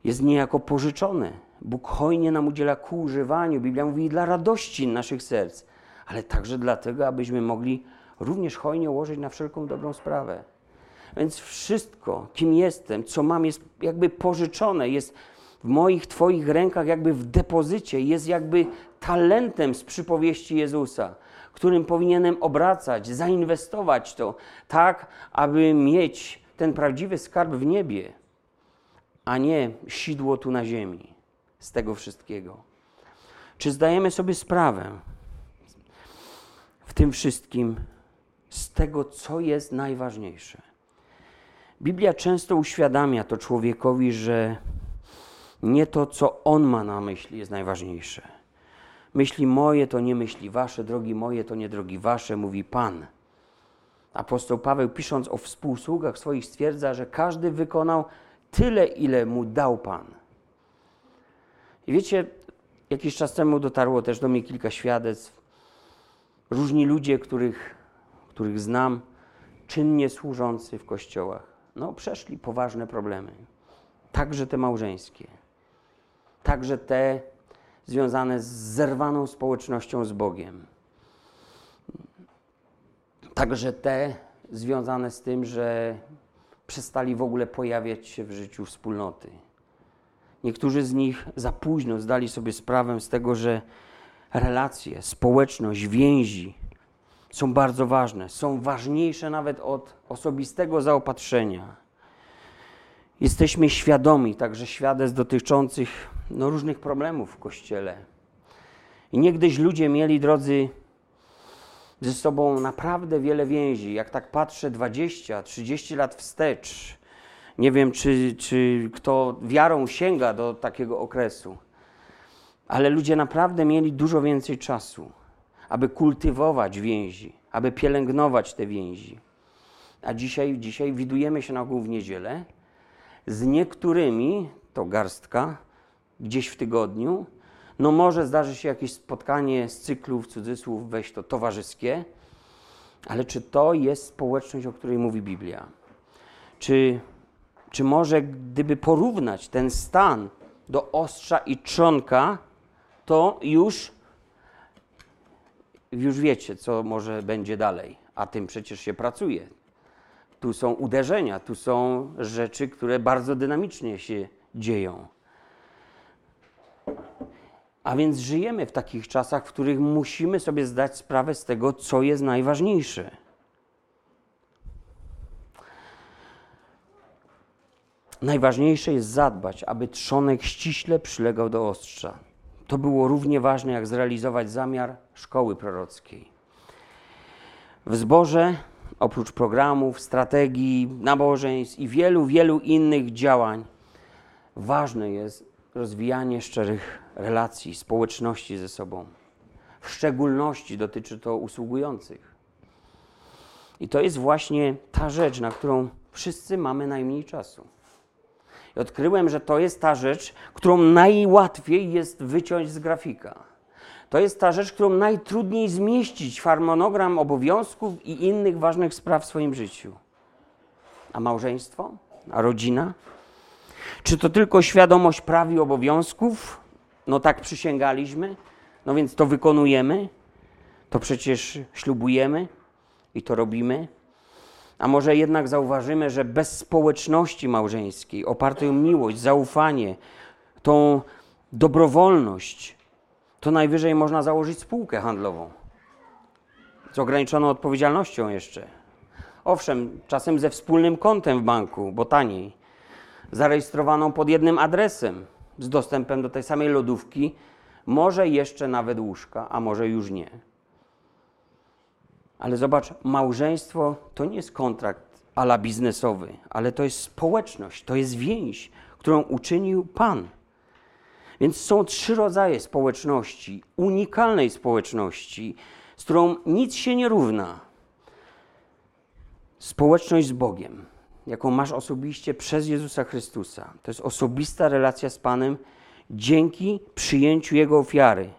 Jest niejako pożyczone. Bóg hojnie nam udziela ku używaniu. Biblia mówi dla radości naszych serc, ale także dlatego, abyśmy mogli również hojnie ułożyć na wszelką dobrą sprawę. Więc wszystko, kim jestem, co mam, jest jakby pożyczone, jest w moich, Twoich rękach, jakby w depozycie, jest jakby talentem z przypowieści Jezusa, którym powinienem obracać, zainwestować to, tak, aby mieć ten prawdziwy skarb w niebie, a nie sidło tu na ziemi z tego wszystkiego. Czy zdajemy sobie sprawę w tym wszystkim z tego, co jest najważniejsze? Biblia często uświadamia to człowiekowi, że nie to, co on ma na myśli, jest najważniejsze. Myśli moje to nie myśli wasze, drogi moje to nie drogi wasze, mówi Pan. Apostoł Paweł, pisząc o współsługach swoich, stwierdza, że każdy wykonał tyle, ile mu dał Pan. I wiecie, jakiś czas temu dotarło też do mnie kilka świadectw. Różni ludzie, których, których znam, czynnie służący w kościołach, no, przeszli poważne problemy. Także te małżeńskie, także te związane z zerwaną społecznością z Bogiem Także te związane z tym, że przestali w ogóle pojawiać się w życiu wspólnoty. Niektórzy z nich za późno zdali sobie sprawę z tego, że relacje, społeczność, więzi są bardzo ważne, są ważniejsze nawet od osobistego zaopatrzenia. Jesteśmy świadomi także świadectw dotyczących no, różnych problemów w kościele. I niegdyś ludzie mieli, drodzy, ze sobą naprawdę wiele więzi. Jak tak patrzę 20, 30 lat wstecz, nie wiem, czy, czy kto wiarą sięga do takiego okresu, ale ludzie naprawdę mieli dużo więcej czasu, aby kultywować więzi, aby pielęgnować te więzi. A dzisiaj, dzisiaj widujemy się na ogół w niedzielę z niektórymi, to garstka, gdzieś w tygodniu, no może zdarzy się jakieś spotkanie z cyklu, w cudzysłów, weź to towarzyskie, ale czy to jest społeczność, o której mówi Biblia? Czy, czy może gdyby porównać ten stan do ostrza i trzonka, to już, już wiecie, co może będzie dalej, a tym przecież się pracuje. Tu są uderzenia, tu są rzeczy, które bardzo dynamicznie się dzieją. A więc żyjemy w takich czasach, w których musimy sobie zdać sprawę z tego, co jest najważniejsze. Najważniejsze jest zadbać, aby trzonek ściśle przylegał do ostrza. To było równie ważne, jak zrealizować zamiar szkoły prorockiej. W zborze, oprócz programów, strategii, nabożeństw i wielu, wielu innych działań, ważne jest rozwijanie szczerych relacji, społeczności ze sobą. W szczególności dotyczy to usługujących. I to jest właśnie ta rzecz, na którą wszyscy mamy najmniej czasu. I odkryłem, że to jest ta rzecz, którą najłatwiej jest wyciąć z grafika. To jest ta rzecz, którą najtrudniej zmieścić w harmonogram obowiązków i innych ważnych spraw w swoim życiu. A małżeństwo? A rodzina? Czy to tylko świadomość praw i obowiązków? No tak przysięgaliśmy, no więc to wykonujemy, to przecież ślubujemy i to robimy. A może jednak zauważymy, że bez społeczności małżeńskiej, opartej o miłość, zaufanie, tą dobrowolność, to najwyżej można założyć spółkę handlową z ograniczoną odpowiedzialnością jeszcze. Owszem, czasem ze wspólnym kontem w banku, bo taniej zarejestrowaną pod jednym adresem, z dostępem do tej samej lodówki, może jeszcze nawet łóżka, a może już nie. Ale zobacz, małżeństwo to nie jest kontrakt ala biznesowy, ale to jest społeczność, to jest więź, którą uczynił Pan. Więc są trzy rodzaje społeczności, unikalnej społeczności, z którą nic się nie równa. Społeczność z Bogiem, jaką masz osobiście przez Jezusa Chrystusa, to jest osobista relacja z Panem dzięki przyjęciu Jego ofiary.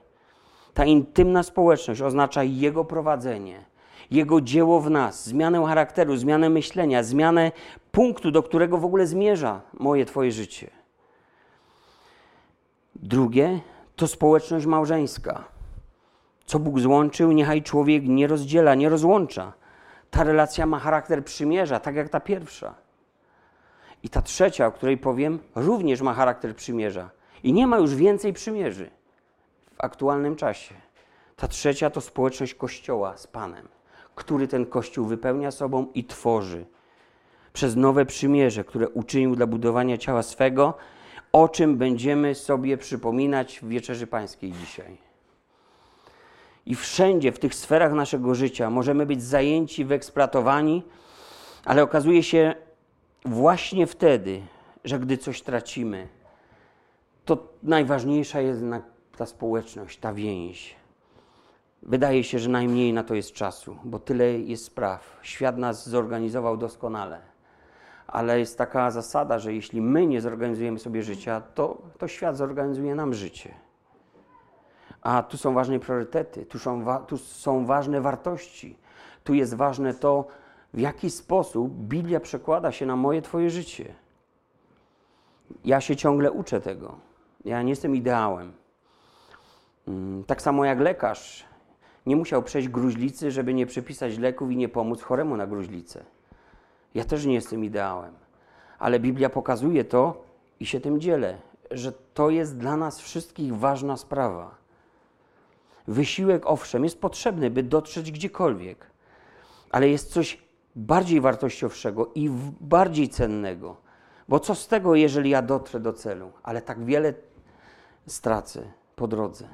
Ta intymna społeczność oznacza Jego prowadzenie, Jego dzieło w nas, zmianę charakteru, zmianę myślenia, zmianę punktu, do którego w ogóle zmierza moje, Twoje życie. Drugie to społeczność małżeńska. Co Bóg złączył, niechaj człowiek nie rozdziela, nie rozłącza. Ta relacja ma charakter przymierza, tak jak ta pierwsza. I ta trzecia, o której powiem, również ma charakter przymierza. I nie ma już więcej przymierzy w aktualnym czasie. Ta trzecia to społeczność Kościoła z Panem, który ten Kościół wypełnia sobą i tworzy. Przez nowe przymierze, które uczynił dla budowania ciała swego, o czym będziemy sobie przypominać w Wieczerzy Pańskiej dzisiaj. I wszędzie w tych sferach naszego życia możemy być zajęci, wyeksploatowani, ale okazuje się właśnie wtedy, że gdy coś tracimy, to najważniejsza jest ta społeczność, ta więź. Wydaje się, że najmniej na to jest czasu, bo tyle jest spraw. Świat nas zorganizował doskonale. Ale jest taka zasada, że jeśli my nie zorganizujemy sobie życia, to, to świat zorganizuje nam życie. A tu są ważne priorytety, tu są, tu są ważne wartości. Tu jest ważne to, w jaki sposób Biblia przekłada się na moje, Twoje życie. Ja się ciągle uczę tego. Ja nie jestem ideałem. Mm, tak samo jak lekarz nie musiał przejść gruźlicy, żeby nie przepisać leków i nie pomóc choremu na gruźlicę. Ja też nie jestem ideałem. Ale Biblia pokazuje to i się tym dzielę, że to jest dla nas wszystkich ważna sprawa. Wysiłek, owszem, jest potrzebny, by dotrzeć gdziekolwiek, ale jest coś bardziej wartościowszego i bardziej cennego. Bo co z tego, jeżeli ja dotrę do celu, ale tak wiele stracę po drodze?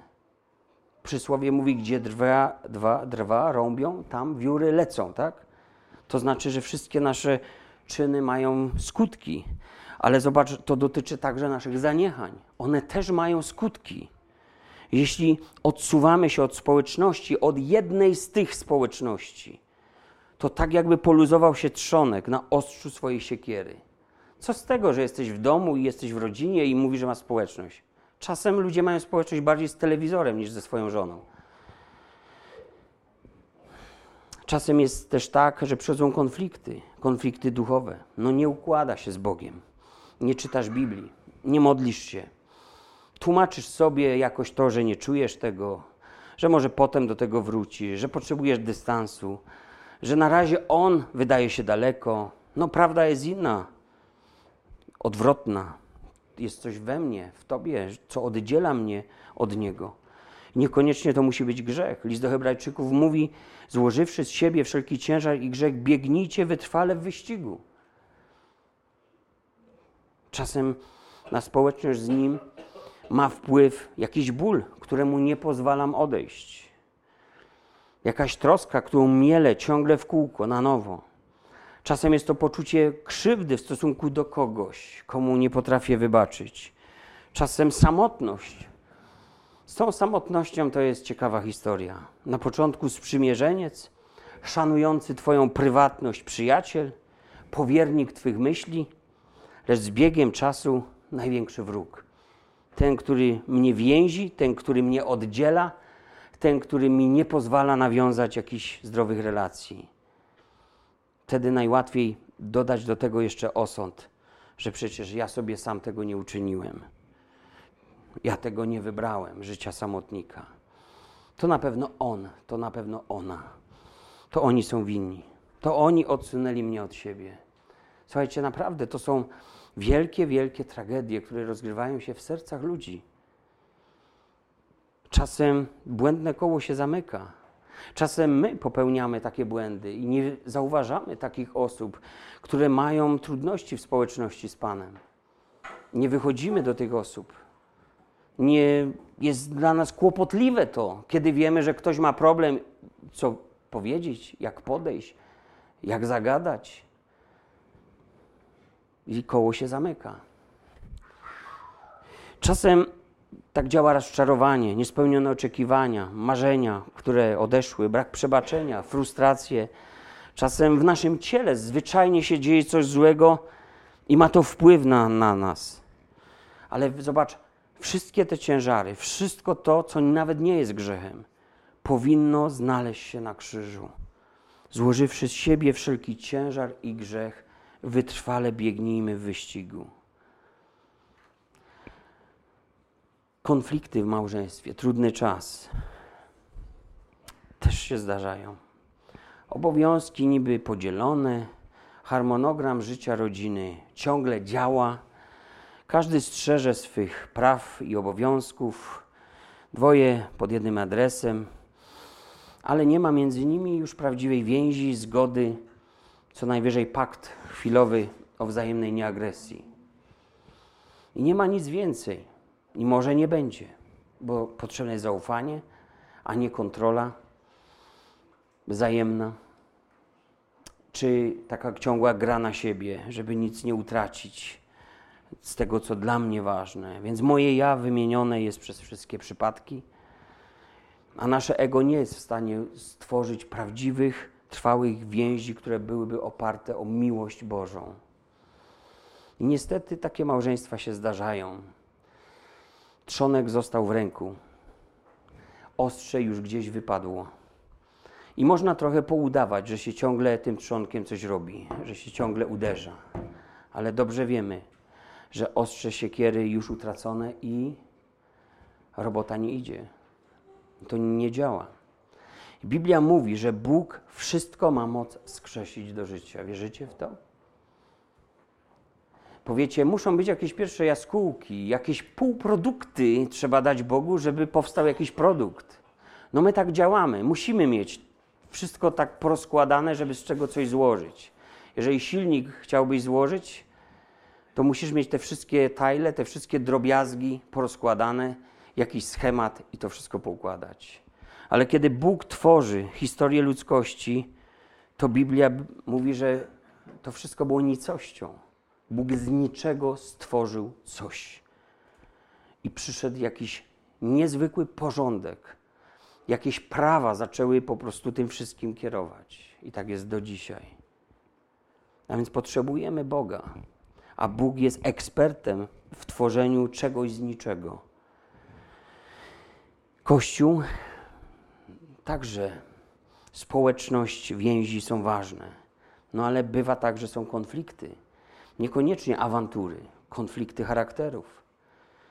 Przysłowie mówi, gdzie drwa, dwa, drwa rąbią, tam wióry lecą, tak? To znaczy, że wszystkie nasze czyny mają skutki. Ale zobacz, to dotyczy także naszych zaniechań. One też mają skutki. Jeśli odsuwamy się od społeczności, od jednej z tych społeczności, to tak jakby poluzował się trzonek na ostrzu swojej siekiery. Co z tego, że jesteś w domu i jesteś w rodzinie i mówisz, że masz społeczność? Czasem ludzie mają społeczność bardziej z telewizorem niż ze swoją żoną. Czasem jest też tak, że przychodzą konflikty, konflikty duchowe. No nie układa się z Bogiem. Nie czytasz Biblii, nie modlisz się. Tłumaczysz sobie jakoś to, że nie czujesz tego, że może potem do tego wrócisz, że potrzebujesz dystansu, że na razie on wydaje się daleko. No, prawda jest inna, odwrotna. Jest coś we mnie, w tobie, co oddziela mnie od niego. Niekoniecznie to musi być grzech. List do Hebrajczyków mówi: Złożywszy z siebie wszelki ciężar i grzech, biegnijcie wytrwale w wyścigu. Czasem na społeczność z nim ma wpływ jakiś ból, któremu nie pozwalam odejść jakaś troska, którą miele ciągle w kółko na nowo. Czasem jest to poczucie krzywdy w stosunku do kogoś, komu nie potrafię wybaczyć. Czasem samotność. Z tą samotnością to jest ciekawa historia. Na początku sprzymierzeniec, szanujący Twoją prywatność przyjaciel, powiernik Twych myśli, lecz z biegiem czasu największy wróg. Ten, który mnie więzi, ten, który mnie oddziela, ten, który mi nie pozwala nawiązać jakichś zdrowych relacji. Wtedy najłatwiej dodać do tego jeszcze osąd, że przecież ja sobie sam tego nie uczyniłem. Ja tego nie wybrałem, życia samotnika. To na pewno on, to na pewno ona. To oni są winni. To oni odsunęli mnie od siebie. Słuchajcie, naprawdę to są wielkie, wielkie tragedie, które rozgrywają się w sercach ludzi. Czasem błędne koło się zamyka. Czasem my popełniamy takie błędy i nie zauważamy takich osób, które mają trudności w społeczności z Panem. Nie wychodzimy do tych osób. Nie jest dla nas kłopotliwe to, kiedy wiemy, że ktoś ma problem, co powiedzieć, jak podejść, jak zagadać. I koło się zamyka. Czasem tak działa rozczarowanie, niespełnione oczekiwania, marzenia, które odeszły, brak przebaczenia, frustracje. Czasem w naszym ciele zwyczajnie się dzieje coś złego i ma to wpływ na, na nas. Ale zobacz, wszystkie te ciężary, wszystko to, co nawet nie jest grzechem, powinno znaleźć się na krzyżu. Złożywszy z siebie wszelki ciężar i grzech, wytrwale biegnijmy w wyścigu. Konflikty w małżeństwie, trudny czas też się zdarzają. Obowiązki niby podzielone, harmonogram życia rodziny ciągle działa. Każdy strzeże swych praw i obowiązków, dwoje pod jednym adresem, ale nie ma między nimi już prawdziwej więzi, zgody, co najwyżej pakt chwilowy o wzajemnej nieagresji. I nie ma nic więcej, i może nie będzie, bo potrzebne jest zaufanie, a nie kontrola wzajemna, czy taka ciągła gra na siebie, żeby nic nie utracić z tego, co dla mnie ważne. Więc moje ja wymienione jest przez wszystkie przypadki, a nasze ego nie jest w stanie stworzyć prawdziwych, trwałych więzi, które byłyby oparte o miłość Bożą. I niestety takie małżeństwa się zdarzają. Trzonek został w ręku, ostrze już gdzieś wypadło. I można trochę poudawać, że się ciągle tym trzonkiem coś robi, że się ciągle uderza. Ale dobrze wiemy, że ostrze siekiery już utracone i robota nie idzie. To nie działa. Biblia mówi, że Bóg wszystko ma moc skrzesić do życia. Wierzycie w to? Powiecie, muszą być jakieś pierwsze jaskółki, jakieś półprodukty trzeba dać Bogu, żeby powstał jakiś produkt. No my tak działamy. Musimy mieć wszystko tak porozkładane, żeby z czego coś złożyć. Jeżeli silnik chciałbyś złożyć, to musisz mieć te wszystkie tajle, te wszystkie drobiazgi porozkładane, jakiś schemat i to wszystko poukładać. Ale kiedy Bóg tworzy historię ludzkości, to Biblia mówi, że to wszystko było nicością. Bóg z niczego stworzył coś. I przyszedł jakiś niezwykły porządek. Jakieś prawa zaczęły po prostu tym wszystkim kierować. I tak jest do dzisiaj. A więc potrzebujemy Boga. A Bóg jest ekspertem w tworzeniu czegoś z niczego. Kościół także społeczność, więzi są ważne. No ale bywa tak, że są konflikty Niekoniecznie awantury, konflikty charakterów.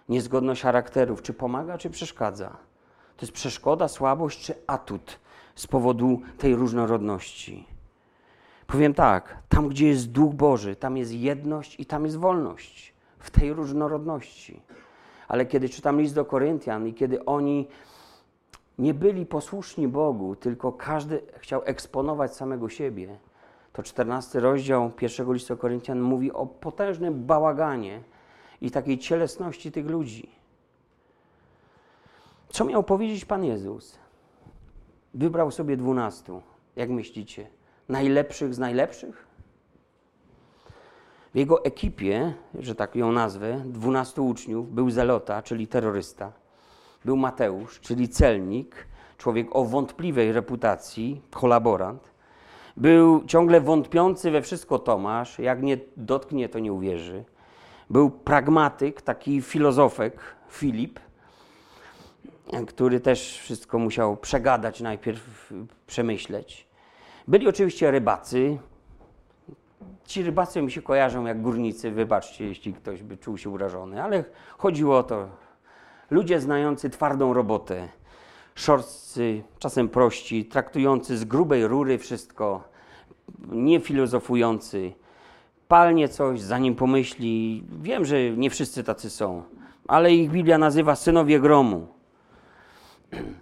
Niezgodność charakterów, czy pomaga, czy przeszkadza. To jest przeszkoda, słabość, czy atut z powodu tej różnorodności. Powiem tak, tam gdzie jest Duch Boży, tam jest jedność i tam jest wolność w tej różnorodności. Ale kiedy czytam list do Koryntian i kiedy oni nie byli posłuszni Bogu, tylko każdy chciał eksponować samego siebie, to 14 rozdział pierwszego listu Koryntian mówi o potężnym bałaganie i takiej cielesności tych ludzi. Co miał powiedzieć Pan Jezus? Wybrał sobie dwunastu. Jak myślicie? Najlepszych z najlepszych? W jego ekipie, że tak ją nazwę, dwunastu uczniów, był Zelota, czyli terrorysta. Był Mateusz, czyli celnik, człowiek o wątpliwej reputacji, kolaborant był ciągle wątpiący we wszystko Tomasz, jak nie dotknie, to nie uwierzy. Był pragmatyk, taki filozofek Filip, który też wszystko musiał przegadać najpierw, przemyśleć. Byli oczywiście rybacy. Ci rybacy mi się kojarzą jak górnicy, wybaczcie, jeśli ktoś by czuł się urażony, ale chodziło o to. Ludzie znający twardą robotę, szorstcy, czasem prości, traktujący z grubej rury wszystko, nie filozofujący, palnie coś, zanim pomyśli. Wiem, że nie wszyscy tacy są, ale ich Biblia nazywa synowie gromu.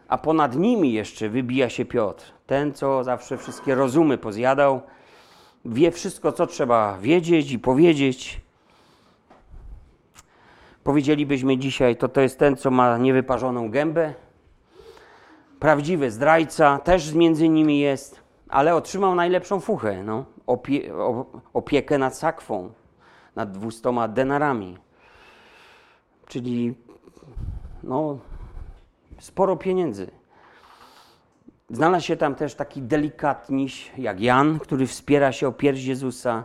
A ponad nimi jeszcze wybija się Piotr, ten, co zawsze wszystkie rozumy pozjadał, wie wszystko, co trzeba wiedzieć i powiedzieć. Powiedzielibyśmy dzisiaj, to to jest ten, co ma niewyparzoną gębę, prawdziwy zdrajca, też między nimi jest, ale otrzymał najlepszą fuchę, no, opie, opiekę nad sakwą, nad dwustoma denarami. Czyli no, sporo pieniędzy. Znalazł się tam też taki delikatniś jak Jan, który wspiera się o pierś Jezusa.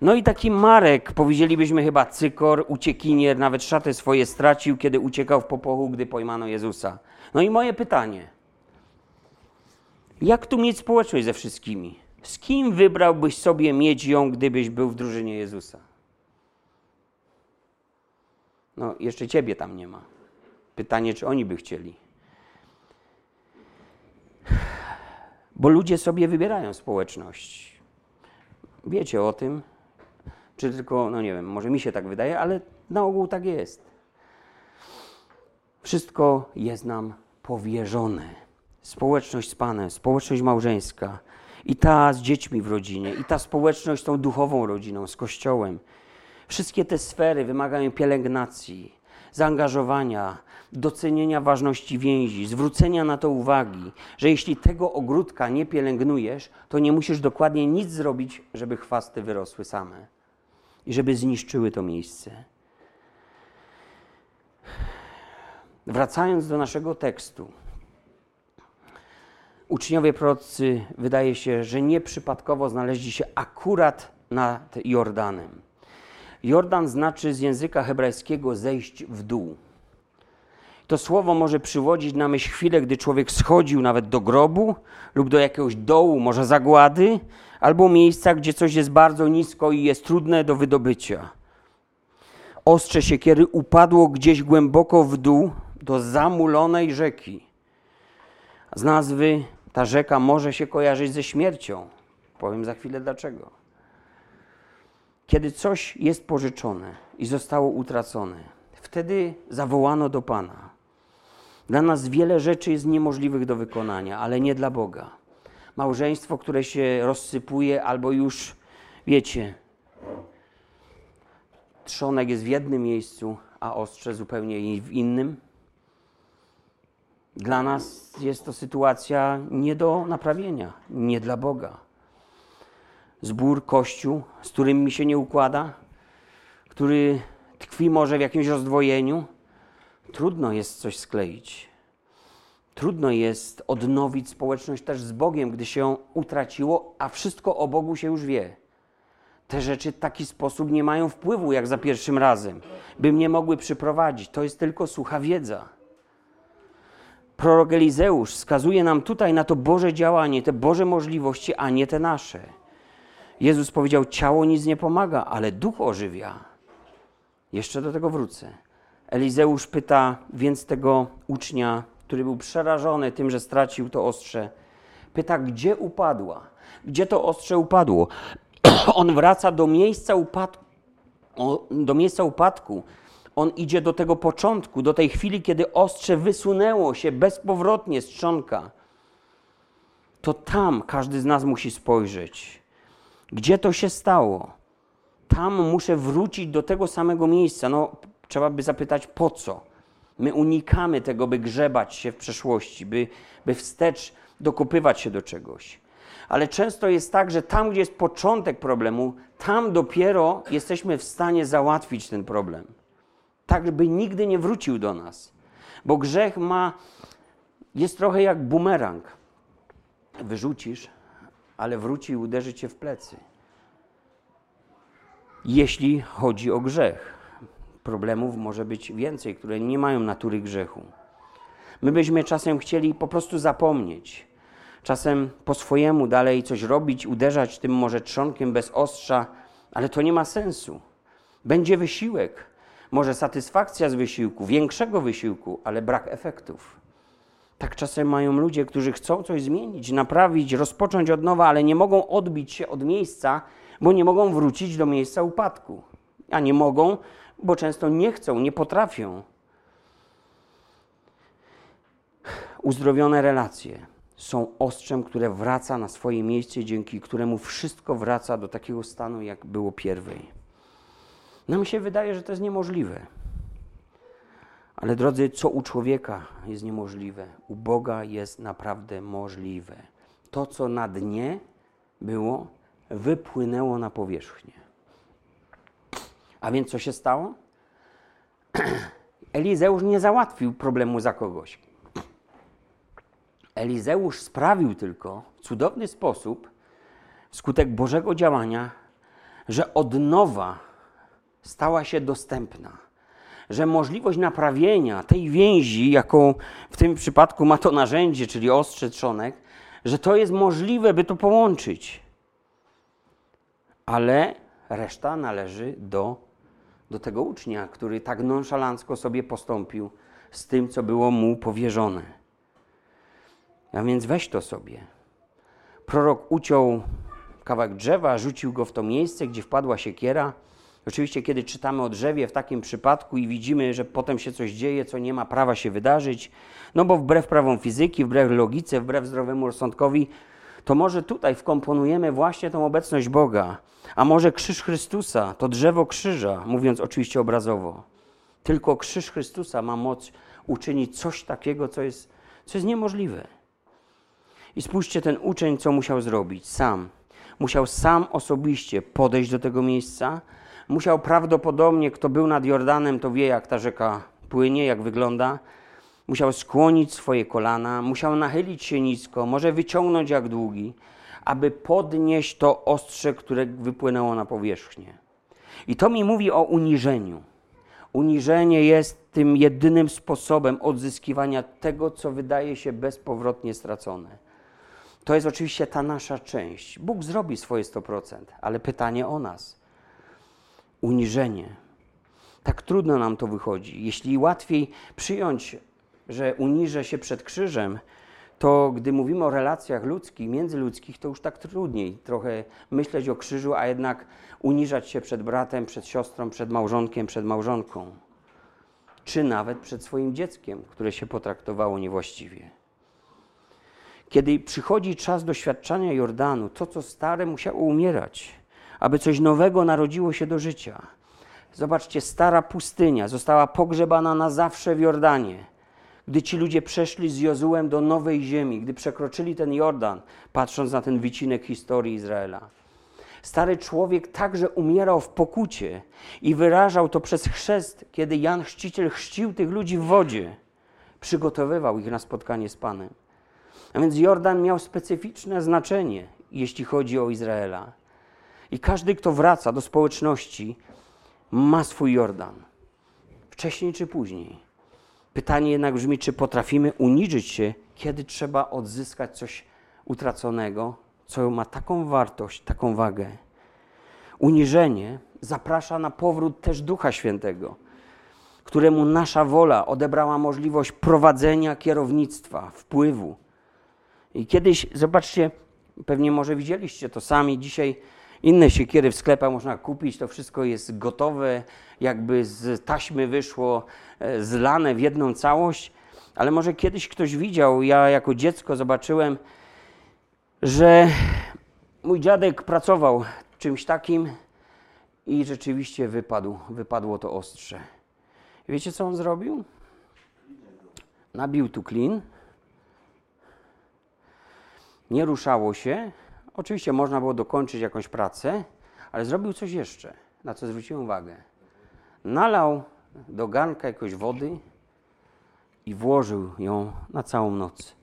No i taki Marek, powiedzielibyśmy chyba cykor, uciekinier, nawet szatę swoje stracił, kiedy uciekał w popochu, gdy pojmano Jezusa. No i moje pytanie. Jak tu mieć społeczność ze wszystkimi? Z kim wybrałbyś sobie mieć ją, gdybyś był w drużynie Jezusa? No, jeszcze ciebie tam nie ma. Pytanie, czy oni by chcieli. Bo ludzie sobie wybierają społeczność. Wiecie o tym, czy tylko, no nie wiem, może mi się tak wydaje, ale na ogół tak jest. Wszystko jest nam powierzone. Społeczność z Panem, społeczność małżeńska, i ta z dziećmi w rodzinie, i ta społeczność z tą duchową rodziną, z Kościołem. Wszystkie te sfery wymagają pielęgnacji, zaangażowania, docenienia ważności więzi, zwrócenia na to uwagi, że jeśli tego ogródka nie pielęgnujesz, to nie musisz dokładnie nic zrobić, żeby chwasty wyrosły same i żeby zniszczyły to miejsce. Wracając do naszego tekstu. Uczniowie prorocy wydaje się, że nieprzypadkowo znaleźli się akurat nad Jordanem. Jordan znaczy z języka hebrajskiego zejść w dół. To słowo może przywodzić na myśl chwilę, gdy człowiek schodził nawet do grobu lub do jakiegoś dołu, może zagłady, albo miejsca, gdzie coś jest bardzo nisko i jest trudne do wydobycia. Ostrze siekiery upadło gdzieś głęboko w dół do zamulonej rzeki. Z nazwy ta rzeka może się kojarzyć ze śmiercią. Powiem za chwilę dlaczego. Kiedy coś jest pożyczone i zostało utracone, wtedy zawołano do Pana. Dla nas wiele rzeczy jest niemożliwych do wykonania, ale nie dla Boga. Małżeństwo, które się rozsypuje, albo już, wiecie, trzonek jest w jednym miejscu, a ostrze zupełnie w innym. Dla nas jest to sytuacja nie do naprawienia, nie dla Boga. Zbór, kościół, z którym mi się nie układa, który tkwi może w jakimś rozdwojeniu, trudno jest coś skleić. Trudno jest odnowić społeczność też z Bogiem, gdy się ją utraciło, a wszystko o Bogu się już wie. Te rzeczy w taki sposób nie mają wpływu jak za pierwszym razem, by mnie mogły przyprowadzić. To jest tylko sucha wiedza prorok Elizeusz wskazuje nam tutaj na to Boże działanie, te Boże możliwości, a nie te nasze. Jezus powiedział: Ciało nic nie pomaga, ale duch ożywia. Jeszcze do tego wrócę. Elizeusz pyta więc tego ucznia, który był przerażony tym, że stracił to ostrze, pyta, gdzie upadła? Gdzie to ostrze upadło? On wraca do miejsca upadku, do miejsca upadku on idzie do tego początku, do tej chwili, kiedy ostrze wysunęło się bezpowrotnie z trzonka. To tam każdy z nas musi spojrzeć. Gdzie to się stało? Tam muszę wrócić do tego samego miejsca. No, trzeba by zapytać po co. My unikamy tego, by grzebać się w przeszłości, by, by wstecz dokopywać się do czegoś. Ale często jest tak, że tam, gdzie jest początek problemu, tam dopiero jesteśmy w stanie załatwić ten problem tak by nigdy nie wrócił do nas. Bo grzech ma, jest trochę jak bumerang. Wyrzucisz, ale wróci i uderzy cię w plecy. Jeśli chodzi o grzech, problemów może być więcej, które nie mają natury grzechu. My byśmy czasem chcieli po prostu zapomnieć. Czasem po swojemu dalej coś robić, uderzać tym może trzonkiem bez ostrza, ale to nie ma sensu. Będzie wysiłek, może satysfakcja z wysiłku, większego wysiłku, ale brak efektów. Tak czasem mają ludzie, którzy chcą coś zmienić, naprawić, rozpocząć od nowa, ale nie mogą odbić się od miejsca, bo nie mogą wrócić do miejsca upadku. A nie mogą, bo często nie chcą, nie potrafią. Uzdrowione relacje są ostrzem, które wraca na swoje miejsce, dzięki któremu wszystko wraca do takiego stanu, jak było pierwej. Nam się wydaje, że to jest niemożliwe. Ale drodzy, co u człowieka jest niemożliwe, u Boga jest naprawdę możliwe. To, co na dnie było, wypłynęło na powierzchnię. A więc co się stało? Elizeusz nie załatwił problemu za kogoś. Elizeusz sprawił tylko w cudowny sposób, wskutek Bożego działania, że odnowa stała się dostępna. Że możliwość naprawienia tej więzi, jaką w tym przypadku ma to narzędzie, czyli ostrze trzonek, że to jest możliwe, by to połączyć. Ale reszta należy do, do tego ucznia, który tak nonszalancko sobie postąpił z tym, co było mu powierzone. A więc weź to sobie. Prorok uciął kawałek drzewa, rzucił go w to miejsce, gdzie wpadła siekiera. Oczywiście, kiedy czytamy o drzewie w takim przypadku i widzimy, że potem się coś dzieje, co nie ma prawa się wydarzyć, no bo wbrew prawom fizyki, wbrew logice, wbrew zdrowemu rozsądkowi, to może tutaj wkomponujemy właśnie tą obecność Boga. A może krzyż Chrystusa, to drzewo krzyża, mówiąc oczywiście obrazowo. Tylko krzyż Chrystusa ma moc uczynić coś takiego, co jest, co jest niemożliwe. I spójrzcie, ten uczeń, co musiał zrobić sam. Musiał sam osobiście podejść do tego miejsca. Musiał prawdopodobnie, kto był nad Jordanem, to wie, jak ta rzeka płynie, jak wygląda. Musiał skłonić swoje kolana, musiał nachylić się nisko, może wyciągnąć jak długi, aby podnieść to ostrze, które wypłynęło na powierzchnię. I to mi mówi o uniżeniu. Uniżenie jest tym jedynym sposobem odzyskiwania tego, co wydaje się bezpowrotnie stracone. To jest oczywiście ta nasza część. Bóg zrobi swoje 100%, ale pytanie o nas. Uniżenie. Tak trudno nam to wychodzi. Jeśli łatwiej przyjąć, że uniżę się przed krzyżem, to gdy mówimy o relacjach ludzkich, międzyludzkich, to już tak trudniej trochę myśleć o krzyżu, a jednak uniżać się przed bratem, przed siostrą, przed małżonkiem, przed małżonką, czy nawet przed swoim dzieckiem, które się potraktowało niewłaściwie. Kiedy przychodzi czas doświadczania Jordanu, to co stare musiało umierać, aby coś nowego narodziło się do życia. Zobaczcie, stara pustynia została pogrzebana na zawsze w Jordanie. Gdy ci ludzie przeszli z Jozułem do nowej ziemi, gdy przekroczyli ten Jordan, patrząc na ten wycinek historii Izraela. Stary człowiek także umierał w pokucie i wyrażał to przez chrzest, kiedy Jan Chrzciciel chrzcił tych ludzi w wodzie. Przygotowywał ich na spotkanie z Panem. A więc Jordan miał specyficzne znaczenie, jeśli chodzi o Izraela. I każdy, kto wraca do społeczności, ma swój Jordan. Wcześniej czy później. Pytanie jednak brzmi, czy potrafimy uniżyć się, kiedy trzeba odzyskać coś utraconego, co ma taką wartość, taką wagę. Uniżenie zaprasza na powrót też Ducha Świętego, któremu nasza wola odebrała możliwość prowadzenia kierownictwa, wpływu. I kiedyś, zobaczcie, pewnie może widzieliście to sami, dzisiaj inne siekiery w sklepach można kupić, to wszystko jest gotowe, jakby z taśmy wyszło, e, zlane w jedną całość. Ale może kiedyś ktoś widział, ja jako dziecko zobaczyłem, że mój dziadek pracował czymś takim i rzeczywiście wypadł, wypadło to ostrze. wiecie, co on zrobił? Nabił tu klin, nie ruszało się. Oczywiście można było dokończyć jakąś pracę, ale zrobił coś jeszcze, na co zwróciłem uwagę. Nalał do garnka jakoś wody i włożył ją na całą noc.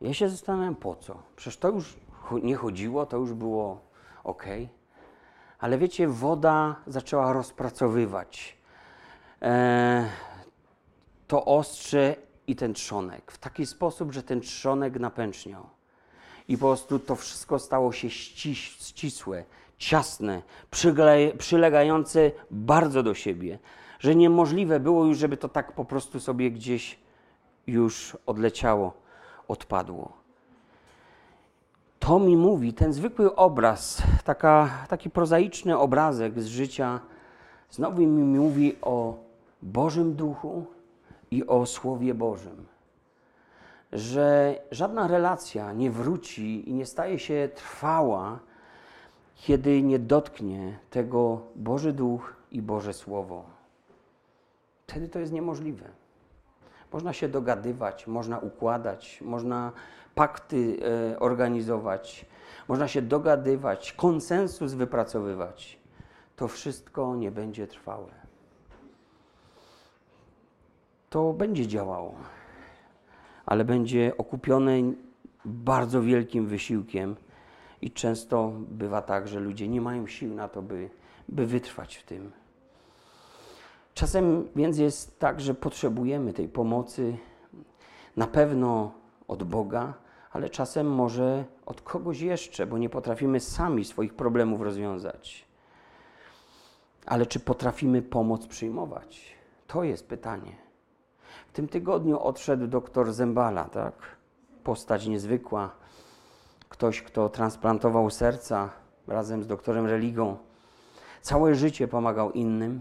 Ja się zastanawiam, po co? Przecież to już nie chodziło, to już było ok. Ale wiecie, woda zaczęła rozpracowywać e, to ostrze i ten trzonek w taki sposób, że ten trzonek napęczniał. I po prostu to wszystko stało się ściś, ścisłe, ciasne, przylegające bardzo do siebie, że niemożliwe było już, żeby to tak po prostu sobie gdzieś już odleciało, odpadło. To mi mówi, ten zwykły obraz, taka, taki prozaiczny obrazek z życia, znowu mi mówi o Bożym Duchu i o Słowie Bożym. Że żadna relacja nie wróci i nie staje się trwała, kiedy nie dotknie tego Boży Duch i Boże Słowo. Wtedy to jest niemożliwe. Można się dogadywać, można układać, można pakty e, organizować, można się dogadywać, konsensus wypracowywać. To wszystko nie będzie trwałe to będzie działało. Ale będzie okupione bardzo wielkim wysiłkiem i często bywa tak, że ludzie nie mają sił na to, by, by wytrwać w tym. Czasem więc jest tak, że potrzebujemy tej pomocy na pewno od Boga, ale czasem może od kogoś jeszcze, bo nie potrafimy sami swoich problemów rozwiązać. Ale czy potrafimy pomoc przyjmować? To jest pytanie. W tym tygodniu odszedł doktor Zembala, tak? Postać niezwykła. Ktoś, kto transplantował serca razem z doktorem Religą. Całe życie pomagał innym,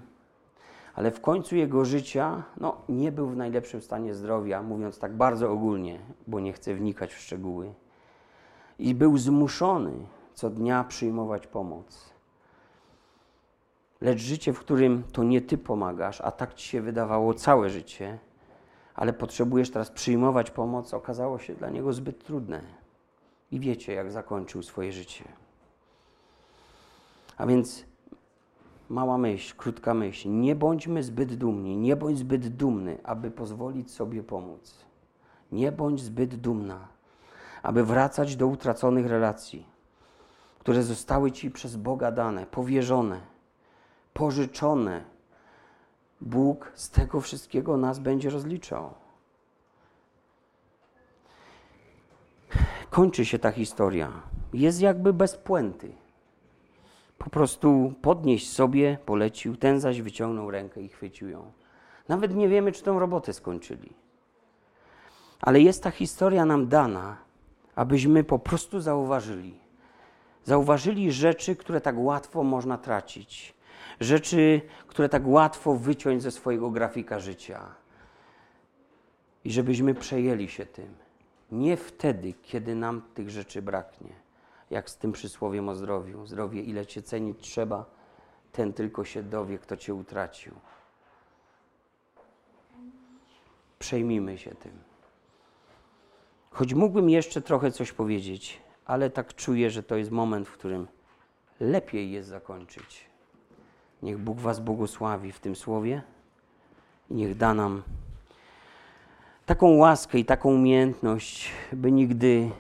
ale w końcu jego życia no, nie był w najlepszym stanie zdrowia, mówiąc tak bardzo ogólnie, bo nie chcę wnikać w szczegóły. I był zmuszony co dnia przyjmować pomoc. Lecz życie, w którym to nie ty pomagasz, a tak ci się wydawało całe życie, ale potrzebujesz teraz przyjmować pomoc, okazało się dla niego zbyt trudne. I wiecie, jak zakończył swoje życie. A więc mała myśl, krótka myśl. Nie bądźmy zbyt dumni, nie bądź zbyt dumny, aby pozwolić sobie pomóc. Nie bądź zbyt dumna, aby wracać do utraconych relacji, które zostały ci przez Boga dane, powierzone, pożyczone. Bóg z tego wszystkiego nas będzie rozliczał. Kończy się ta historia. Jest jakby bez puenty po prostu podnieść sobie, polecił, ten zaś wyciągnął rękę i chwycił ją. Nawet nie wiemy, czy tą robotę skończyli. Ale jest ta historia nam dana, abyśmy po prostu zauważyli. Zauważyli rzeczy, które tak łatwo można tracić. Rzeczy, które tak łatwo wyciąć ze swojego grafika życia. I żebyśmy przejęli się tym. Nie wtedy, kiedy nam tych rzeczy braknie jak z tym przysłowiem o zdrowiu. Zdrowie, ile cię cenić trzeba, ten tylko się dowie, kto cię utracił. Przejmijmy się tym. Choć mógłbym jeszcze trochę coś powiedzieć, ale tak czuję, że to jest moment, w którym lepiej jest zakończyć. Niech Bóg Was błogosławi w tym słowie i niech da nam taką łaskę i taką umiejętność, by nigdy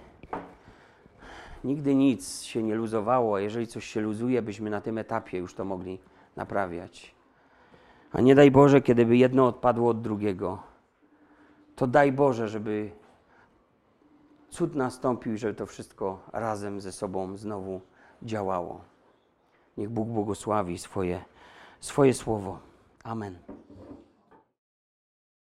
nigdy nic się nie luzowało, a jeżeli coś się luzuje, byśmy na tym etapie już to mogli naprawiać. A nie daj Boże, kiedy by jedno odpadło od drugiego, to daj Boże, żeby cud nastąpił i żeby to wszystko razem ze sobą znowu działało. Niech Bóg błogosławi swoje, swoje słowo. Amen.